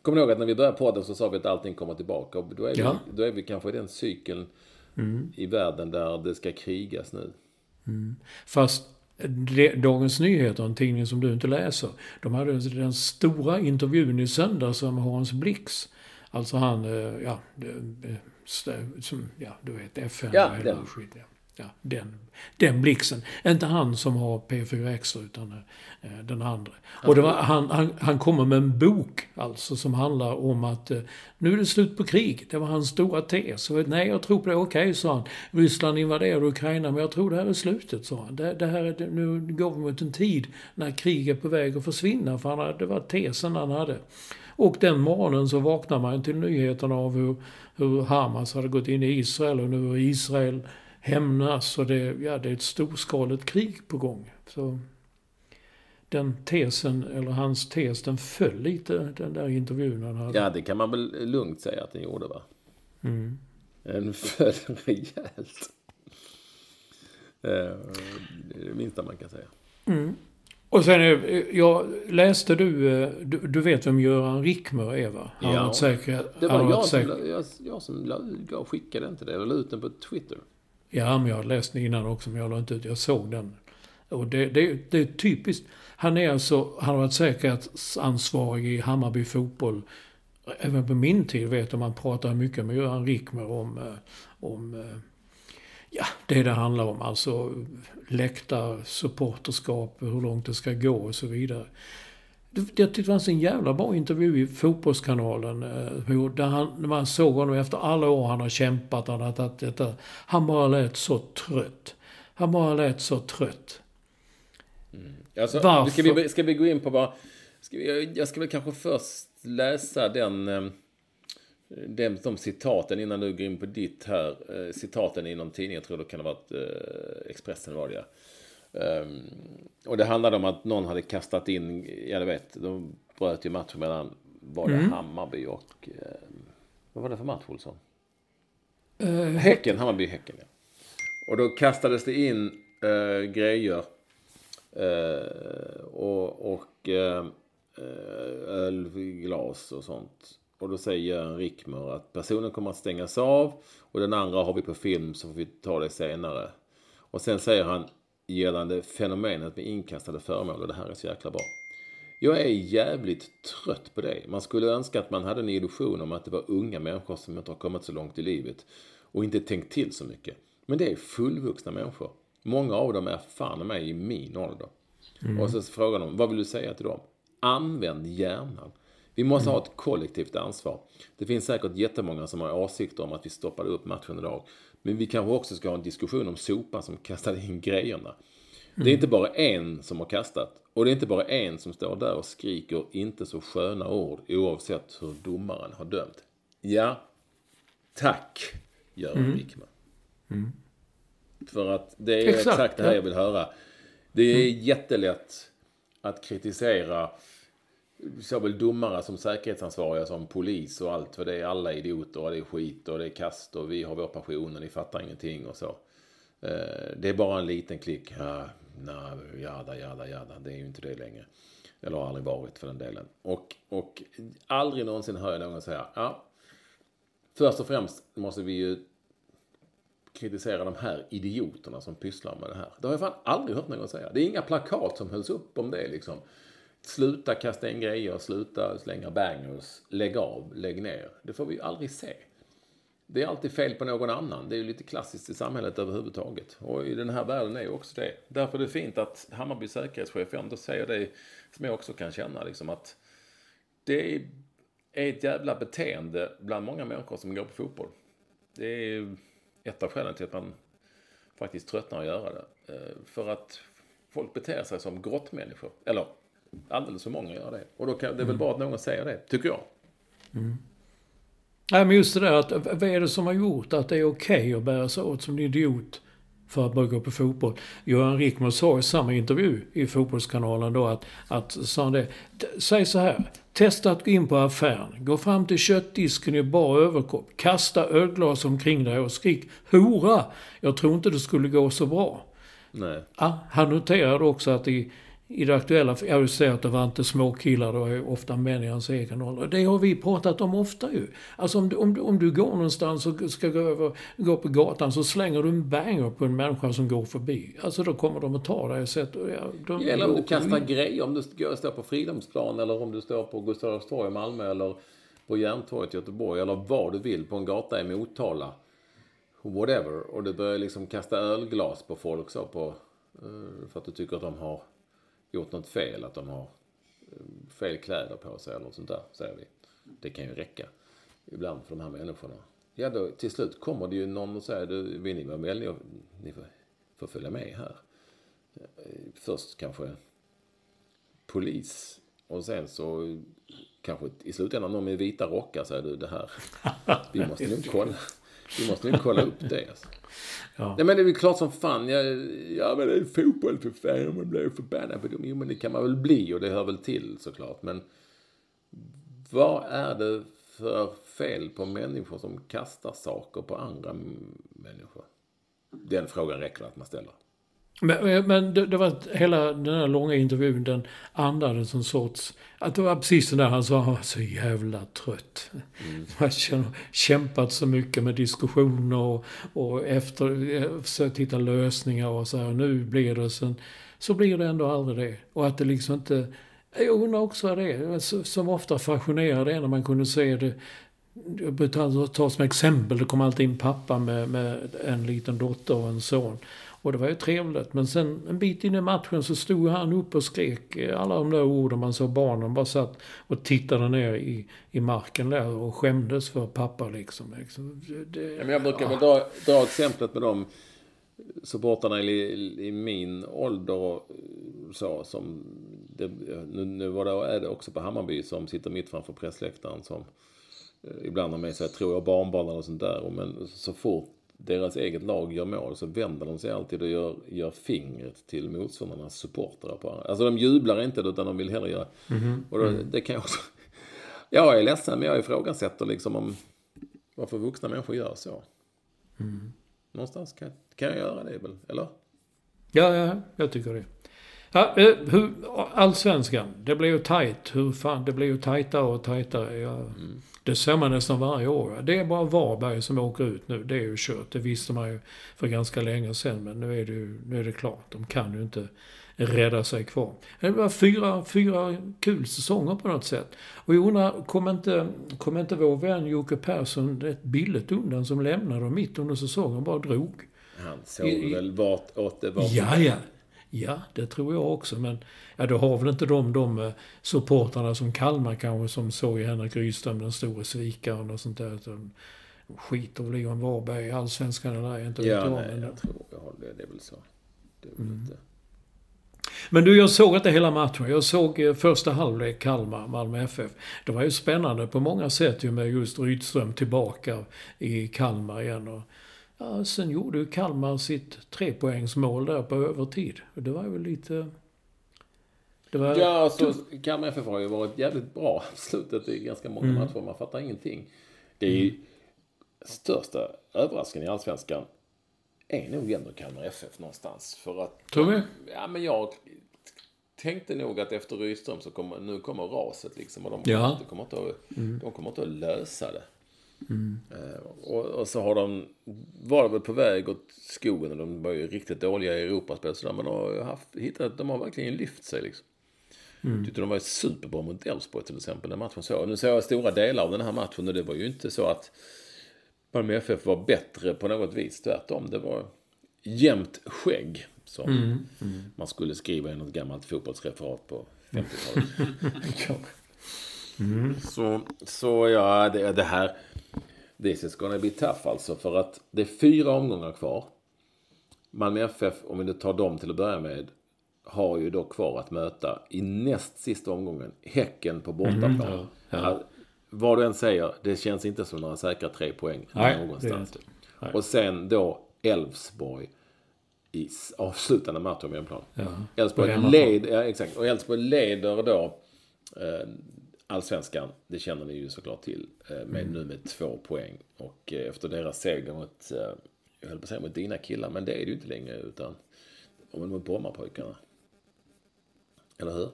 Kommer ni ihåg att när vi började podden så sa vi att allting kommer tillbaka? Och då är, ja. vi, då är vi kanske i den cykeln mm. i världen där det ska krigas nu. Mm. Fast Dagens Nyheter, en tidning som du inte läser, de hade den stora intervjun i söndags med Hans Blix. Alltså han, eh, ja, som, ja du vet, FN ja, och hela skit. Ja ja, den, den blixen. Inte han som har P4 Extra utan eh, den andra. Och det var, han, han, han kommer med en bok alltså som handlar om att eh, nu är det slut på krig. Det var hans stora tes. Och, Nej, jag tror på det. Okej, okay, sa han. Ryssland invaderar Ukraina men jag tror det här är slutet, sa han. Det, det här är, nu går vi mot en tid när krig är på väg att försvinna. För han, det var tesen han hade. Och den morgonen så vaknar man till nyheterna av hur, hur Hamas hade gått in i Israel och nu är Israel hämnas och det, ja, det är ett storskaligt krig på gång. Så den tesen, eller hans tes, den föll lite, den där intervjun han hade. Ja, det kan man väl lugnt säga att den gjorde, va? Mm. Den föll [laughs] rejält. Det är det minsta man kan säga. Mm. Och sen, jag läste du, du, du vet vem Göran Rickmer är va? Han ja, säker, det var jag, som, jag, jag som skickade inte det, jag la ut den på Twitter. Ja, men jag har läst den innan också, men jag la inte ut. Jag såg den. Och det, det, det är typiskt. Han är alltså, han har varit säkerhetsansvarig i Hammarby fotboll. Även på min tid vet jag, man pratar mycket med Göran Rickmer om, eh, om eh, ja, det det handlar om. Alltså läktar, supporterskap, hur långt det ska gå och så vidare. Jag tyckte det fanns en jävla bra intervju i Fotbollskanalen. Eh, där han, när man såg honom efter alla år han har kämpat. Han, har tagit detta, han bara lät så trött. Han bara lät så trött. Mm. Alltså, Varför? Ska vi, ska vi gå in på vad... Vi, jag ska väl kanske först läsa den, eh, den, de citaten innan du går in på ditt här. Eh, citaten i någon tidning, jag tror det kan ha varit Expressen var det ja. Um, och det handlade om att någon hade kastat in, ja du vet, de bröt ju matchen mellan, var det mm. Hammarby och, uh, vad var det för match Olsson? Uh, häcken, Hammarby Häcken ja. Och då kastades det in uh, grejer och, och ölglas och sånt. Och då säger en Rickmer att personen kommer att stängas av och den andra har vi på film så får vi ta det senare. Och sen säger han gällande fenomenet med inkastade föremål och det här är så jäkla bra. Jag är jävligt trött på det. Man skulle önska att man hade en illusion om att det var unga människor som inte har kommit så långt i livet och inte tänkt till så mycket. Men det är fullvuxna människor. Många av dem är fan med i min ålder. Mm. Och så frågar de, vad vill du säga till dem? Använd hjärnan. Vi måste mm. ha ett kollektivt ansvar. Det finns säkert jättemånga som har åsikter om att vi stoppade upp matchen idag. Men vi kanske också ska ha en diskussion om sopan som kastade in grejerna. Mm. Det är inte bara en som har kastat. Och det är inte bara en som står där och skriker inte så sköna ord oavsett hur domaren har dömt. Ja, tack Göran mm. Wickman. Mm. För att det är exakt, exakt det här jag vill höra. Det är mm. jättelätt att kritisera såväl domare som säkerhetsansvariga som polis och allt. För det är alla idioter och det är skit och det är kast och vi har vår passion och ni fattar ingenting och så. Eh, det är bara en liten klick. Ja, nej, jada, jada, jada. Det är ju inte det längre. Eller har aldrig varit för den delen. Och, och aldrig någonsin hör jag någon säga, ja, först och främst måste vi ju kritisera de här idioterna som pysslar med det här. Det har jag fan aldrig hört någon säga. Det är inga plakat som hölls upp om det liksom. Sluta kasta in grejer, sluta slänga bangers, lägg av, lägg ner. Det får vi ju aldrig se. Det är alltid fel på någon annan. Det är ju lite klassiskt i samhället överhuvudtaget. Och i den här världen är ju också det. Därför är det fint att Hammarby säkerhetschef ändå säger det som jag också kan känna. Liksom att det är ett jävla beteende bland många människor som går på fotboll. Det är ett av skälen till att man faktiskt tröttnar att göra det. Eh, för att folk beter sig som grottmänniskor. Eller Alldeles för många gör det. Och då kan, det är väl mm. bra att någon säger det, tycker jag. Mm. Nej, men just det där att vad är det som har gjort att det är okej okay att bära sig åt som en idiot för att börja gå på fotboll. Göran Rickman sa i samma intervju i Fotbollskanalen då att, att sa det, säg så här. Testa att gå in på affären. Gå fram till köttdisken i bar överkropp. Kasta ölglas omkring dig och skrik hora. Jag tror inte det skulle gå så bra. Nej. Ja, han noterade också att i i det aktuella, jag vill säga att det var inte småkillar, det var ofta män i hans egen ålder. Det har vi pratat om ofta ju. Alltså om du, om, om du går någonstans och ska gå, över, gå på gatan så slänger du en banger på en människa som går förbi. Alltså då kommer de att ta dig och sätta... De, eller om du kastar grejer, om du står på Fridhemsplan eller om du står på Gustav Adolfs torg i Malmö eller på Järntorget i Göteborg eller vad du vill på en gata i Motala. Whatever. Och du börjar liksom kasta ölglas på folk så på... Eh, för att du tycker att de har gjort något fel, att de har eh, fel kläder på sig eller något sånt där, säger vi. Det kan ju räcka ibland för de här människorna. Ja, då till slut kommer det ju någon och säger, du, vill ni vara med? Ni, ni får, får följa med här. Eh, först kanske polis och sen så kanske i slutändan någon med vita rockar säger du det här. Vi måste nog [laughs] kolla. Vi måste nog kolla upp det. Alltså. [laughs] Ja. Nej, men det är väl klart som fan. Jag, ja, men det är fotboll för fan. Man blir förbannad på dem. Jo, men det kan man väl bli och det hör väl till såklart. Men vad är det för fel på människor som kastar saker på andra människor? Den frågan räcker att man ställer. Men, eh, men det, det, var hela den här långa intervjun, den andades en sorts... Att det var precis det där han sa, han var så jävla trött. Mm. [laughs] Man har kämpat så mycket med diskussioner och, och efter, eh, försökt hitta lösningar och så här, nu blir det sen. Så blir det ändå aldrig det. Och att det liksom inte... Jag undrar också vad det är. Som ofta fascinerar det när man kunde se det jag brukar ta som exempel, det kom alltid in pappa med, med en liten dotter och en son. Och det var ju trevligt. Men sen en bit in i matchen så stod han upp och skrek eh, alla de där orden. Man såg barnen bara satt och tittade ner i, i marken där och skämdes för pappa liksom. liksom det, ja, men jag brukar ja. väl dra, dra exemplet med de supportrarna i, i min ålder och så som det, nu, nu var det, är det också på Hammarby som sitter mitt framför pressläktaren som eh, ibland har med sig, tror jag, barnbarn och sånt där. Men så fort deras eget lag gör mål så vänder de sig alltid och gör, gör fingret till motståndarnas supportrar. På. Alltså de jublar inte utan de vill hellre göra... Mm. Och då, mm. det kan jag också... Jag är ledsen men jag ifrågasätter liksom om varför vuxna människor gör så. Mm. Någonstans kan, kan jag göra det väl, eller? Ja, ja, jag tycker det. Ja, eh, hur, allsvenskan, det blir ju tajt. Hur fan, det blir ju tajtare och tajtare. Jag, mm. Det ser man nästan varje år. Det är bara Varberg som åker ut nu. Det är ju kört. Det visste man ju för ganska länge sedan. Men nu är det ju nu är det klart. De kan ju inte rädda sig kvar. Det var fyra, fyra kul säsonger på något sätt. Och jag undrar, kom inte, kom inte vår vän Jocke Persson rätt billigt undan som lämnade och mitt under säsongen och bara drog? Han såg I, väl vart åt det var Ja, ja. Ja, det tror jag också. Men ja, då har väl inte de, de eh, supportrarna som Kalmar kanske som såg i Henrik Rydström, den store svikaren och sånt där. De skiter väl i om Varberg i Allsvenskan eller ej, inte ja, vet jag. Nej, men jag tror jag det, det är väl så. Det är väl mm. inte... Men du, jag såg inte hela matchen. Jag såg eh, första halvlek Kalmar, Malmö FF. Det var ju spännande på många sätt ju med just Rydström tillbaka i Kalmar igen. Och Ja, sen gjorde ju Kalmar sitt trepoängsmål där på övertid. Det var ju lite... Det var ja, alltså Kalmar FF har ju varit jävligt bra på slutet i ganska många mm. matcher. Man fattar ingenting. Det är ju mm. största överraskningen i Allsvenskan är nog ändå Kalmar FF någonstans. För att... Tror du? Ja, men jag tänkte nog att efter Rydström så kommer, nu kommer raset liksom. Och de, ja. kommer inte att, mm. de kommer inte att lösa det. Mm. Och, och, så har de, var väl på väg åt skogen och de var ju riktigt dåliga i Europaspel sådär, men de har haft, hittat, de har verkligen lyft sig liksom. Mm. Tyckte de var superbra mot Elfsborg till exempel, den matchen så. Nu såg jag stora delar av den här matchen och det var ju inte så att Malmö FF var bättre på något vis, tvärtom. Det var jämnt skägg som mm. Mm. man skulle skriva i något gammalt fotbollsreferat på 50-talet. [laughs] [laughs] mm. Så, så ja, det, det här This is gonna be tough alltså. För att det är fyra omgångar kvar. Malmö FF, om vi nu tar dem till att börja med, har ju då kvar att möta i näst sista omgången Häcken på bortaplan. Mm, ja, ja. vad du än säger, det känns inte som några säkra tre poäng Nej, någonstans. Och sen då Elfsborg i avslutande match om hemplan. Elfsborg hemmaplan. led, ja, exakt. Och Elfsborg leder då eh, allsvenskan. Det känner ni ju såklart till. Eh, med, Mm. Nu med två poäng. Och eh, efter deras seger mot, eh, jag höll på att säga mot dina killar, men det är det ju inte längre. Utan om mot Brommapojkarna. Eller hur?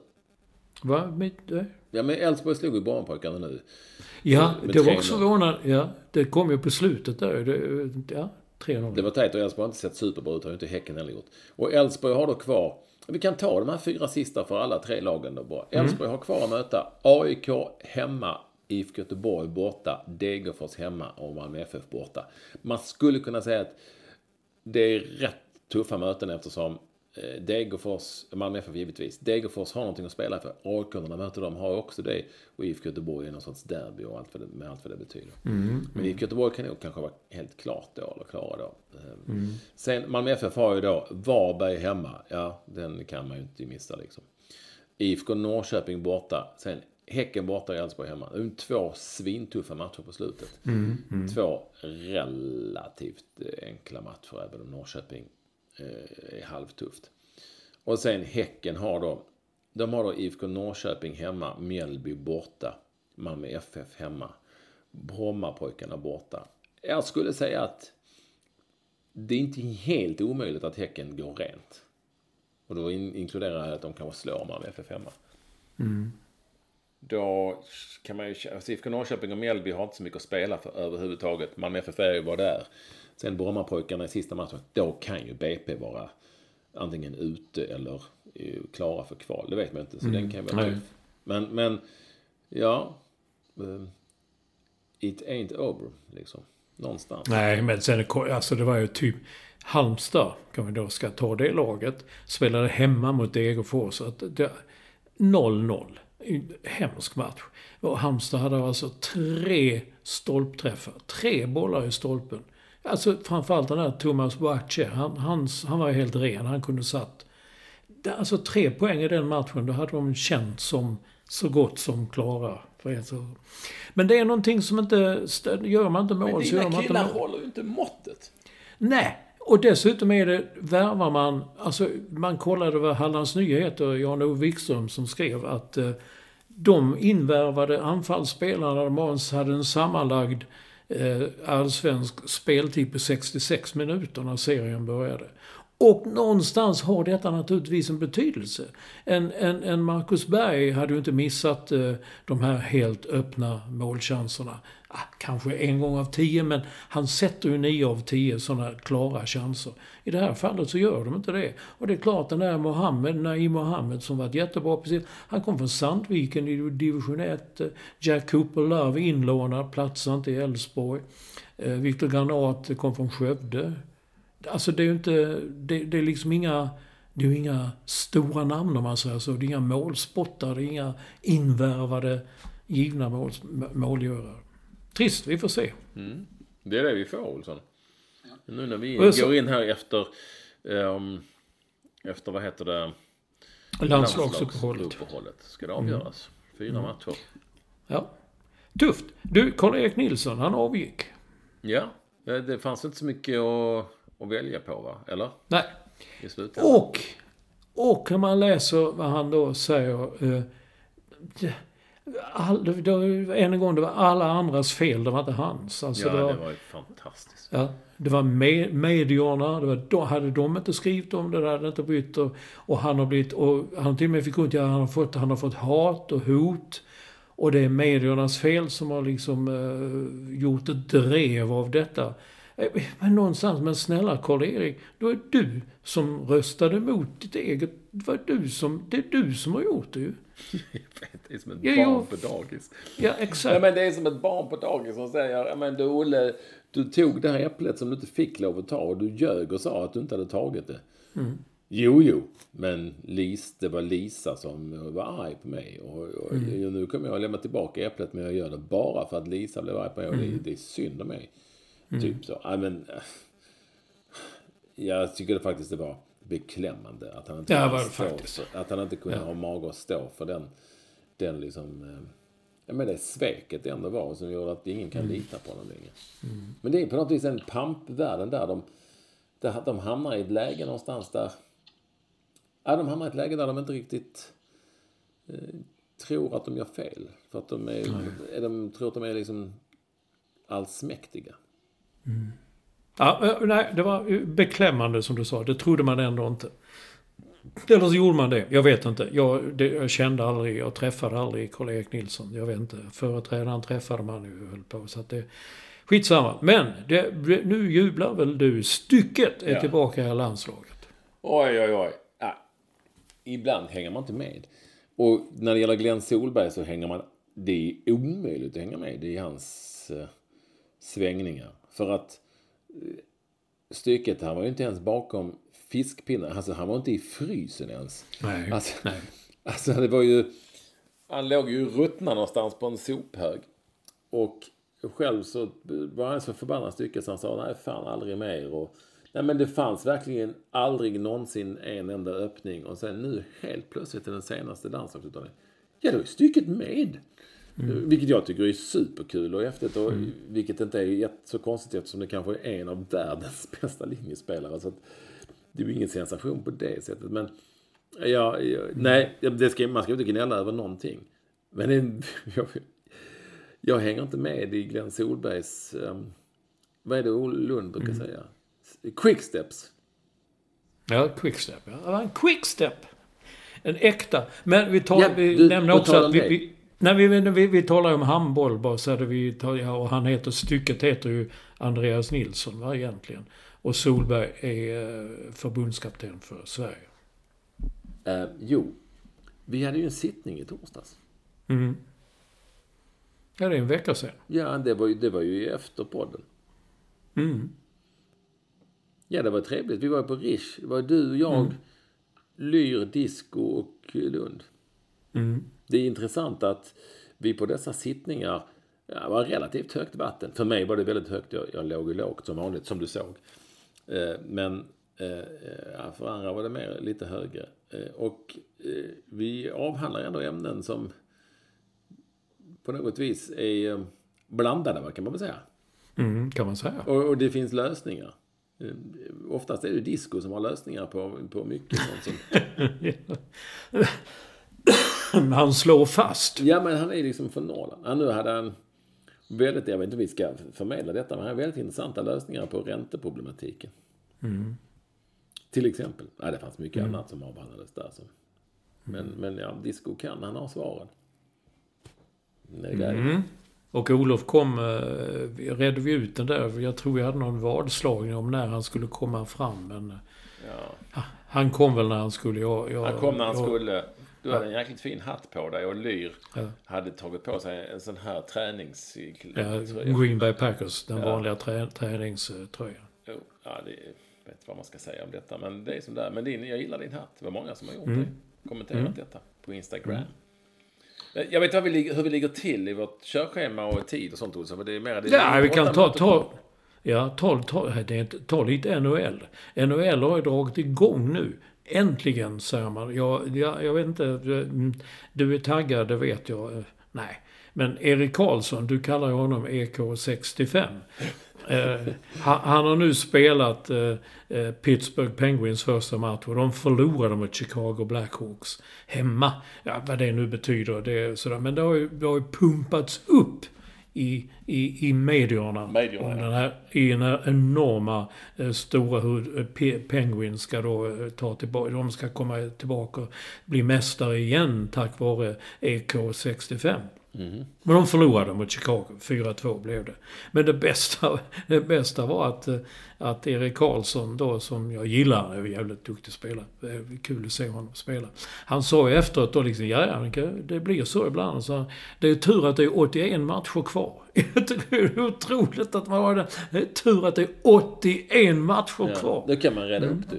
Va? Mitt? Ja men Elfsborg slog ju Brommapojkarna nu. Ja, Med det var 3-0. också förvånande. Ja, det kom ju på slutet där. Det, ja, 3-0. Det var tajt och Elfsborg har inte sett superbra ut, har ju inte Häcken heller gjort. Och Elfsborg har då kvar, vi kan ta de här fyra sista för alla tre lagen då bara. Elfsborg har kvar att möta AIK hemma, IFK Göteborg borta, Degerfors hemma och Malmö FF borta. Man skulle kunna säga att det är rätt tuffa möten eftersom Degerfors, Malmö FF givetvis, Degerfors har någonting att spela för. AIK när de möter dem har också det. Och IFK Göteborg är någon sorts derby och allt vad det, med allt vad det betyder. Men IFK Göteborg kan nog kanske vara helt klart då, eller klara då. Eh, Sen Malmö FF har ju då Varberg hemma. Ja, den kan man ju inte missa liksom. IFK Norrköping borta. Sen Häcken borta Elfsborg hemma. Det är två svintuffa matcher på slutet. Två relativt eh, enkla matcher, även om Norrköping eh, är halvtufft. Och sen Häcken har då, de har då IFK Norrköping hemma, Mjällby borta, Malmö FF hemma, Brommapojkarna borta. Jag skulle säga att det är inte helt omöjligt att Häcken går rent. Och då in, inkluderar jag att de kanske slår Malmö FF hemma. Då kan man ju... Alltså IFK Norrköping och Mjällby har inte så mycket att spela för överhuvudtaget. Malmö FF är ju bara där. Sen Brommapojkarna i sista matchen. Då kan ju BP vara antingen ute eller eh, klara för kval. Det vet man inte. Så den kan vara tuff. Men, men ja. eh, It ain't over, liksom. Någonstans. Nej, men sen alltså det var ju typ Halmstad, kan vi då ska ta det laget, spelade hemma mot Degerfors. Så att det- 0-0. Hemsk match. Och Halmstad hade alltså tre stolpträffar. Tre bollar i stolpen. Alltså framförallt den där Thomas Boache. Han, hans, han var helt ren. Han kunde satt. Alltså tre poäng i den matchen. Då hade de känt som så gott som klara. Men det är någonting som inte... Gör man inte mål Men så gör man inte killar mål. håller ju inte måttet. Nej, och dessutom är det, värvar man, alltså man kollade vad Hallands Nyheter, Jan-Ove Wikström, som skrev att eh, de invärvade anfallsspelarna, de hade en sammanlagd eh, allsvensk speltid på 66 minuter när serien började. Och någonstans har detta naturligtvis en betydelse. En, en, en Marcus Berg hade ju inte missat eh, de här helt öppna målchanserna. Ah, kanske en gång av tio, men han sätter ju nio av tio sådana klara chanser. I det här fallet så gör de inte det. Och det är klart, den där Mohammed, Naim Mohammed, som varit jättebra precis. Han kom från Sandviken i division 1. Jack Cooper Love inlånad, platsar inte i Elfsborg. Eh, Viktor Granat kom från Skövde. Alltså det är ju inte, det, det är liksom inga, det är ju inga stora namn om man säger så. Det är inga målspottare, det är inga invärvade, givna mål, målgörare. Trist, vi får se. Det är det vi får, Olsson. Nu när vi går in här efter... ehm, efter, vad heter det? Landslagsuppehållet. Landslagsuppehållet. Ska det avgöras. Fyra matcher. Ja. Tufft. Du, Karl-Erik Nilsson, han avgick. Ja, det det fanns inte så mycket att, att välja på, va? Eller? Nej. I. Och, och när man läser vad han då säger. Eh, det- all, det, det, än en gång, det var alla andras fel, det var inte hans. Alltså, ja, det var, det var fantastiskt. Ja, det var med, medierna, det var, då hade de inte skrivit om det, det hade inte brytt och, och han har blivit, och han till och med fick ja, han har fått, han har fått hat och hot. Och det är mediernas fel som har liksom eh, gjort ett drev av detta. Eh, Men någonstans, men snälla Karl-Erik, då är du som röstade mot ditt eget, det var du som, det är du som har gjort det ju. Det är som ett Ja, barn jo. på dagis. Ja, exakt. Ja, men det är som ett barn på dagis som säger, men du Olle, du tog det här äpplet som du inte fick lov att ta och du ljög och sa att du inte hade tagit det. Jo, jo, men Lis, det var Lisa som var arg på mig. Och, och nu kommer jag att lämna tillbaka äpplet men jag gör det bara för att Lisa blev arg på mig och det, det är synd om mig. Typ så. Ja, men, jag tycker det faktiskt det var beklämmande att han inte, Ja, var för, att han inte kunde ha mage att stå för den, den liksom, ja, men det sveket det ändå var som gör att ingen kan lita på honom längre. Men det är på något vis en pampvärlden där. De, där de hamnar i ett läge någonstans där ja, de hamnar i ett läge där de inte riktigt eh, tror att de gör fel. För att de, är, är de tror att de är liksom allsmäktiga. Ja, eh, nej, det var beklämmande som du sa. Det trodde man ändå inte. Eller så gjorde man det. Jag vet inte. Jag, det, jag kände aldrig, jag träffade aldrig Karl-Erik Nilsson. Jag vet inte. Företrädaren träffade man ju höll på. Så att det, skitsamma. Men det, nu jublar väl du. Stycket är Ja. tillbaka i landslaget. Oj, oj, oj. Ja. Ibland hänger man inte med. Och när det gäller Glenn Solberg så hänger man... Det är omöjligt att hänga med i hans eh, svängningar. För att stycket, han var ju inte ens bakom fiskpinnar. Alltså, han var inte i frysen ens. Nej, Alltså, nej. alltså det var ju... Han låg ju ruttna någonstans på en sophög. Och själv så var han så förbannad stycke så han sa nej fan aldrig mer. Och, nej men det fanns verkligen aldrig någonsin en enda öppning. Och sen nu helt plötsligt i den senaste landslagsuttagningen. Ja då är stycket med. Vilket jag tycker är superkul och häftigt. Och Vilket inte är så konstigt eftersom det kanske är en av världens [laughs] bästa linjespelare. Så att, det är ju ingen sensation på det sättet. Men ja, ja, nej, det ska, man ska inte gnälla över någonting. Men det, [laughs] jag, jag hänger inte med i Glenn Solbergs... Um, vad är det Lund brukar säga? Quicksteps. Ja, quickstep. Ja. En quickstep. En äkta. Men vi, tar, Ja, vi du, nämner också att vi, vi, när vi, vi, vi talar om handboll bara så hade vi ja, och han heter, stycket heter ju Andreas Nilsson va, egentligen. Och Solberg är eh, förbundskapten för Sverige. Eh, jo, vi hade ju en sittning i torsdags. Mm. Ja, det är en vecka sedan. Ja, det var ju, det var ju efter podden. Mm. Ja, det var trevligt. Vi var på Rish. Det var du, jag, Lyr, Disco och Lund. Mm. Det är intressant att vi på dessa sittningar ja, var relativt högt vatten. För mig var det väldigt högt. Jag, jag låg ju lågt som vanligt, som du såg. Eh, men eh, för andra var det mer lite högre. Eh, och eh, vi avhandlar ändå ämnen som på något vis är eh, blandade, vad kan man väl säga. Mm, kan man säga. Och, och det finns lösningar. Eh, Oftast är det disco som har lösningar på, på mycket sånt som... [laughs] [laughs] Han slår fast. Ja, men han är liksom från Norrland. Ja, nu hade han väldigt, jag vet inte om vi ska förmedla detta, men han har väldigt intressanta lösningar på ränteproblematiken. Till exempel. Ja, det fanns mycket annat som avhandlades där. Så. Men, men ja, disco kan, han har svaren. Det är grejer. Och Olof kom, eh, vi redde vi ut den där. Jag tror vi hade någon vadslagning om när han skulle komma fram. Men Ja. han kom väl när han skulle. Jag, jag, Han kom när han jag, skulle. Du hade en jäkligt fin hatt på dig och Lyr Ja. hade tagit på sig en sån här tränings... Ja, Green Bay Packers, den Ja. vanliga trä, träningströjan. Jo, ja, det är, vet inte vad man ska säga om detta. Men det är som det är. Men din, jag gillar din hatt. Det var många som har gjort Mm. det. Kommenterat detta på Instagram. Eh, Jag vet vi, ligger- hur vi ligger till i vårt körschema och tid och sånt. Olsson, För det är mer... Det Ja, vi kan ta, ta, ja, ta, ta, det är inte, ta lite NHL. NHL har ju dragit igång nu. Äntligen, säger man. Jag, jag, jag vet inte, mm, du är taggad, det vet jag. Eh, nej. Men Erik Karlsson, du kallar ju honom EK65. Eh, han, han har nu spelat eh, eh, Pittsburgh Penguins första match och de förlorade mot Chicago Blackhawks hemma. Ja, vad det nu betyder. Det är sådär. Men det har, ju, det har ju pumpats upp i, i, i medierna. Medierna, om den här, I den här enorma eh, stora hur eh, Pe- Penguins ska då eh, ta tillbaka. De ska komma tillbaka och bli mästare igen tack vare EK65. Men de förlorade mot Chicago. 4-2 blev det. Men det bästa, det bästa var att, eh, att Erik Karlsson då, som jag gillar, är en jävligt duktig spelare. Det är kul att se honom spela. Han sa ju efteråt då liksom, ja, ja, det- blir så ibland. Så det är tur att det är 81 matcher kvar. Jag [laughs] tycker det är otroligt att man har det. Det är tur att det är 81 matcher Ja, kvar. då kan man reda upp det.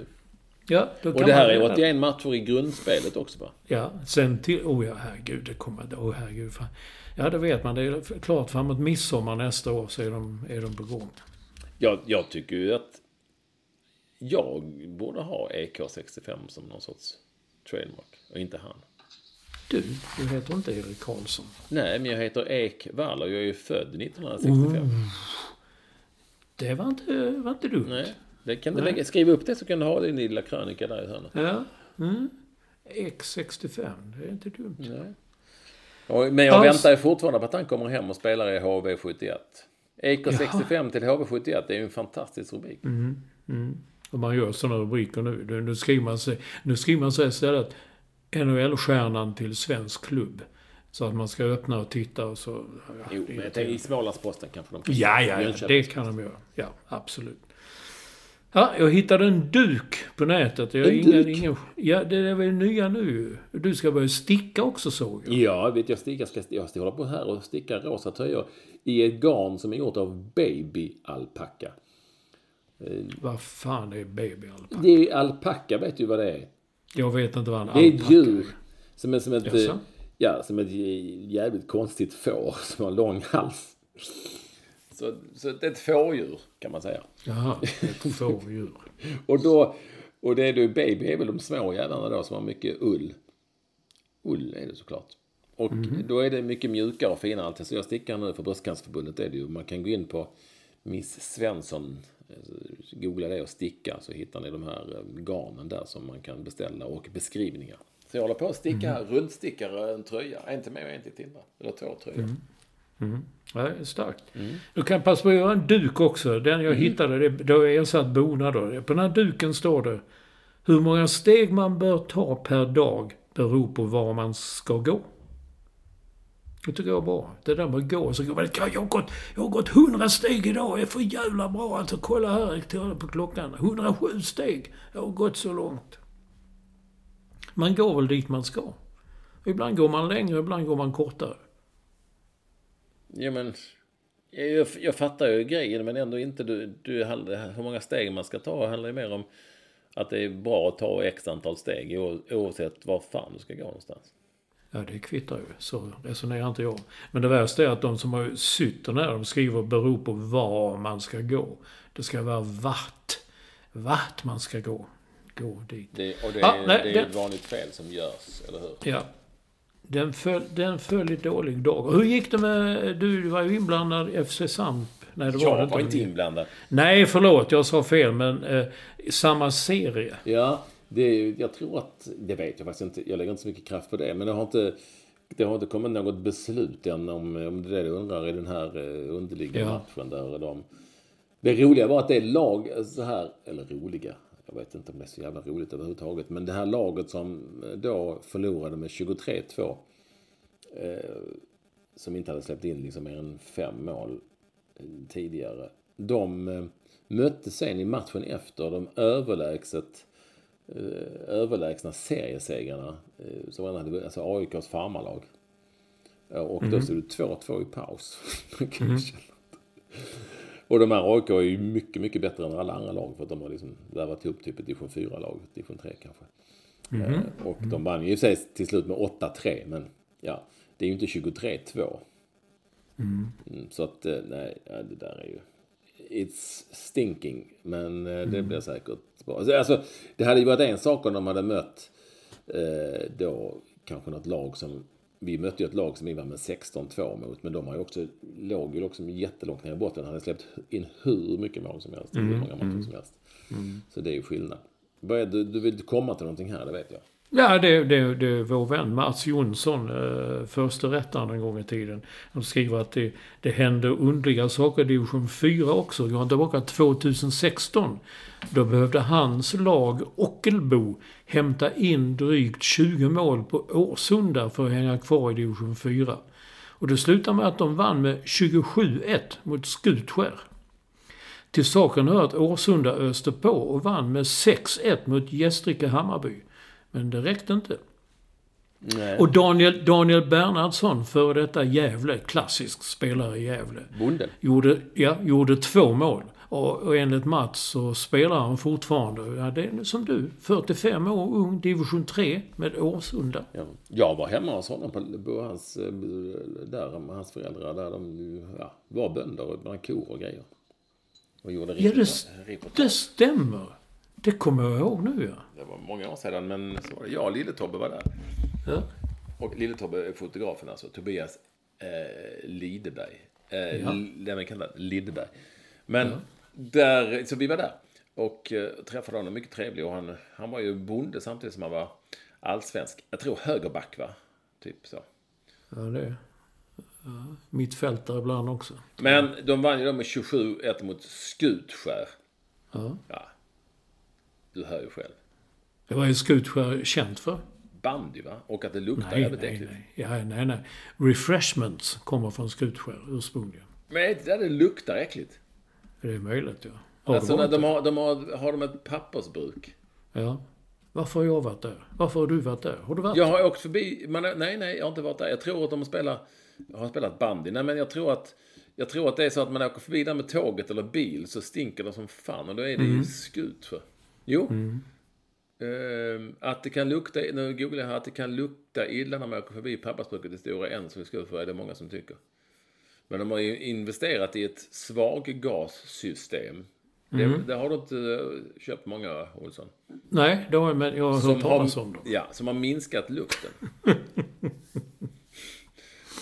Ja, Och det här är redan- 81 matcher i grundspelet också va? Ja, sen till... Oh ja, herregud, det kommer... Oh herregud. Fan. Ja, det vet man. Det är klart, framåt midsommar nästa år så är de, är de på gång. Jag, jag tycker ju att jag borde ha EK65 som någon sorts trademark och inte han. Du, du heter inte Erik Karlsson. Nej, men jag heter Ek Wall och jag är ju född 1965. Det var inte, var inte dumt. Nej, det kan du lägga, skriva upp det så kan du ha din lilla krönika där i hörnet. Ja. Mm. X65, det är inte dumt. Nej. Och, men jag Hans- väntar fortfarande på att han kommer hem och spelar i HV71. Eker 65 till HV71, det är ju en fantastisk rubrik. Om man gör sådana rubriker nu. Nu- skriver man sig, nu skriver man sig istället NHL-stjärnan till svensk klubb. Så att man ska öppna och titta och så... Ja, Jo, men jag tänker i Smålandsposten kanske de kan Ja, ja, ja, det kan de göra. Ja, absolut. Ja, jag hittade en duk på nätet. Jag, En ingen, duk? Ingen, ja, det är väl nya nu. Du ska börja sticka också såg jag. Ja, vet jag stickar, ska, jag ska hålla på här och sticka rosa tröjor i ett garn som är gjort av babyalpacka. Vad fan är babyalpacka? Det är alpacka, vet du vad det är? Jag vet inte vad en Det är ett alpacka djur som är som ett, eh, ja, som ett jävligt konstigt får som har lång hals. Så, så det är ett fårdjur kan man säga. Jaha, ett [laughs] fårdjur. Och då, och det är då baby är väl de små jävlarna då som har mycket ull. Ull är det såklart. Och då är det mycket mjukare och finare allting. Så jag stickar nu för Bröstcancerförbundet är det ju. Man kan gå in på Miss Svensson, eh, googla det och sticka så hittar ni de här eh, garnen där som man kan beställa och beskrivningar. Så jag håller på att sticka här, rundstickar en tröja. En till mig och en till Tindra. Eller två tröjor. Ja, det är starkt. Du kan passa på att göra en duk också. Den jag hittade, det, då har jag ersatt bona då. På den här duken står det Hur många steg man bör ta per dag beror på var man ska gå. Det tycker jag är bra. Det där med att gå så går man, "Ja, jag har gått, jag har gått 100 steg idag. Det är för jävla bra. Alltså kolla här, jag tittar på klockan. 107 steg. Jag har gått så långt. Man går väl dit man ska. Ibland går man längre, ibland går man kortare. Ja, men jag, jag fattar ju grejen men ändå inte. Du, du, hur många steg man ska ta handlar ju mer om att det är bra att ta x antal steg oavsett var fan du ska gå någonstans. Ja, det kvittar ju. Så resonerar inte jag. Men det värsta är att de som har sytt den här, de skriver beror på var man ska gå. Det ska vara vart. Vart man ska gå. Gå dit. Det, och det, Ja, är- nej, det är det- ett vanligt fel som görs, eller hur? Ja. Den föll, den föll i dålig dag. Hur gick det med... Du var ju inblandad i FC Samp. Nej, det var det Jag var inte inblandad. Nej, förlåt. Jag sa fel. Men eh, samma serie. Ja, det är, ju- jag tror att, det vet jag faktiskt inte, jag lägger inte så mycket kraft på det, men det har inte, det har inte kommit något beslut än om, om det är det du undrar i den här eh, underliggande Ja. matchen där de... Det roliga var att det lag, eh, så här, eller roliga, jag vet inte om det är så jävla roligt överhuvudtaget, men det här laget som eh, då förlorade med 23-2, eh, som inte hade släppt in liksom mer än fem mål eh, tidigare, de eh, mötte sen i matchen efter de överlägset eh, överlägsna seriesegrarna eh, som hade, alltså AIKs farmarlag. Och då stod det 2-2 i paus. [laughs] Och de här AIK är ju mycket, mycket bättre än alla andra lag för att de har liksom värvat ihop typ ett division 4-lag, division 3 kanske. Eh, Och de vann ju sig till slut med 8-3, men ja, det är ju inte 23-2. Mm, Så att, eh, nej, ja, det där är ju... It's stinking, men eh, det blir säkert bra. Alltså, Alltså, det hade ju varit en sak om de hade mött eh, då kanske något lag som... Vi mötte ju ett lag som vi var med 16-2 mot, men de har ju också, låg ju också jättelångt ner i botten. hade släppt in hur mycket mål som helst, hur många matcher som helst. Så det är ju skillnad. Du, du vill komma till någonting här, det vet jag. Ja, det, det, det är vår vän Mats Jonsson, eh, första rättaren en gång i tiden. Han skriver att det, det hände underliga saker i division 4 också. Går han tillbaka 2016. Då behövde hans lag Ockelbo hämta in drygt 20 mål på Årsunda för att hänga kvar i division 4. Och det slutade med att de vann med 27-1 mot Skutskär. Till saken hör att Årsunda öste på och vann med 6-1 mot Gästrike Hammarby. Men det räckte inte. Nej. Och Daniel, Daniel Bernhardsson, före detta Gävle, klassisk spelare i Gävle, Bonden. gjorde, ja, gjorde två mål. Och, och enligt Mats så spelar han fortfarande, ja, det är som du, 45 år ung, division 3 med Årsunda. Ja. Jag var hemma hos honom på, på hans, eh, där, med hans föräldrar. Där de ja, var bönder bland kor och grejer. Och gjorde Ja, det, det stämmer. Det kommer jag ihåg nu ja. Det var många år sedan, men så var det jag och Lille-Tobbe var där. ja. Och Lille-Tobbe är fotografen alltså. Tobias eh, Lideberg. Eh, Ja. Är kallad Lideberg. Men där, så vi var där. Och eh, träffade honom, mycket trevlig. Och han, han var ju bonde samtidigt som han var allsvensk. Jag tror högerback va? Typ så. Ja, det är... Ja, mittfältare ibland också. Men de vann ju då med 27-1 mot Skutskär. Ja. Ja. Du hör ju själv. Det var ju Skutskär känt för. Bandy va? Och att det luktar Nej, jävligt nej, äckligt. nej. Ja, nej, nej. Refreshments kommer från Skutskär ursprungligen. Men är det där det luktar äckligt? Det är möjligt, ja. Har Alltså de där? har, de har, har de ett pappersbruk. Ja. Varför har jag varit där? Varför har du varit där? Har du varit Jag har åkt förbi, men nej, nej, jag har inte varit där. Jag tror att de spelar, har spelat bandy. Nej, men jag tror att, jag tror att det är så att man åker förbi där med tåget eller bil så stinker det som fan och då är det ju skut för. Jo. Ehm, att det kan lukta, nu googlar jag här, att det kan lukta illa när man åker förbi pappersbruket i Stora Enso i Skutskär är det många som tycker. Men de har ju investerat i ett svaggassystem. Det, det har du inte eh, köpt många, Olsson. Nej, det har, men jag har hört Som talas har, om dem. ja, som har minskat lukten. [laughs]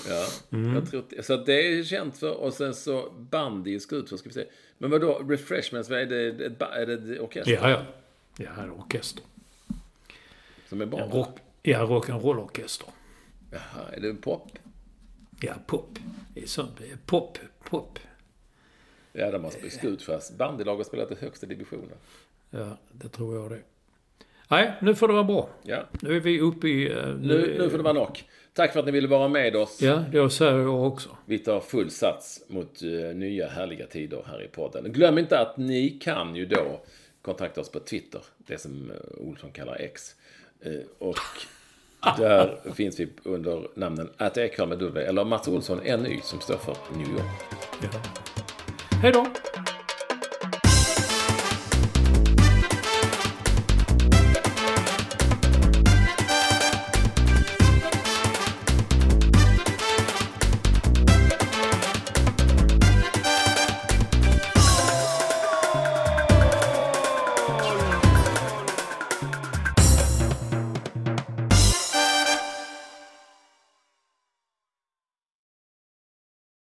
ja, Mm. jag tror, så det är känt för. Och sen så bandy i Skutskär, ska vi se. Men vad då refreshments, vad är det? Ett, är det ett orkester Ja, ja. Ja, är orkester. som är bra? En rock, ja, rock'n'roll-orkester. Jaha, är det pop? Ja, pop. Det är sånt. Pop, pop. Ja, de har spelat Skutskärs bandylag har spelat i högsta divisionen. Ja, det tror jag det. Nej, nu får det vara bra. Ja, Nu är vi uppe i... eh, nu, nu får det vara nog. Tack för att ni ville vara med oss. Ja, det säger jag också. Vi tar full sats mot eh, nya härliga tider här i podden. Glöm inte att ni kan ju då kontakta oss på Twitter, det som eh, Olsson kallar X. Eh, och [laughs] där finns vi under namnen att Ekholm med W eller Mats Olsson NY som står för New York. Ja. Hej då!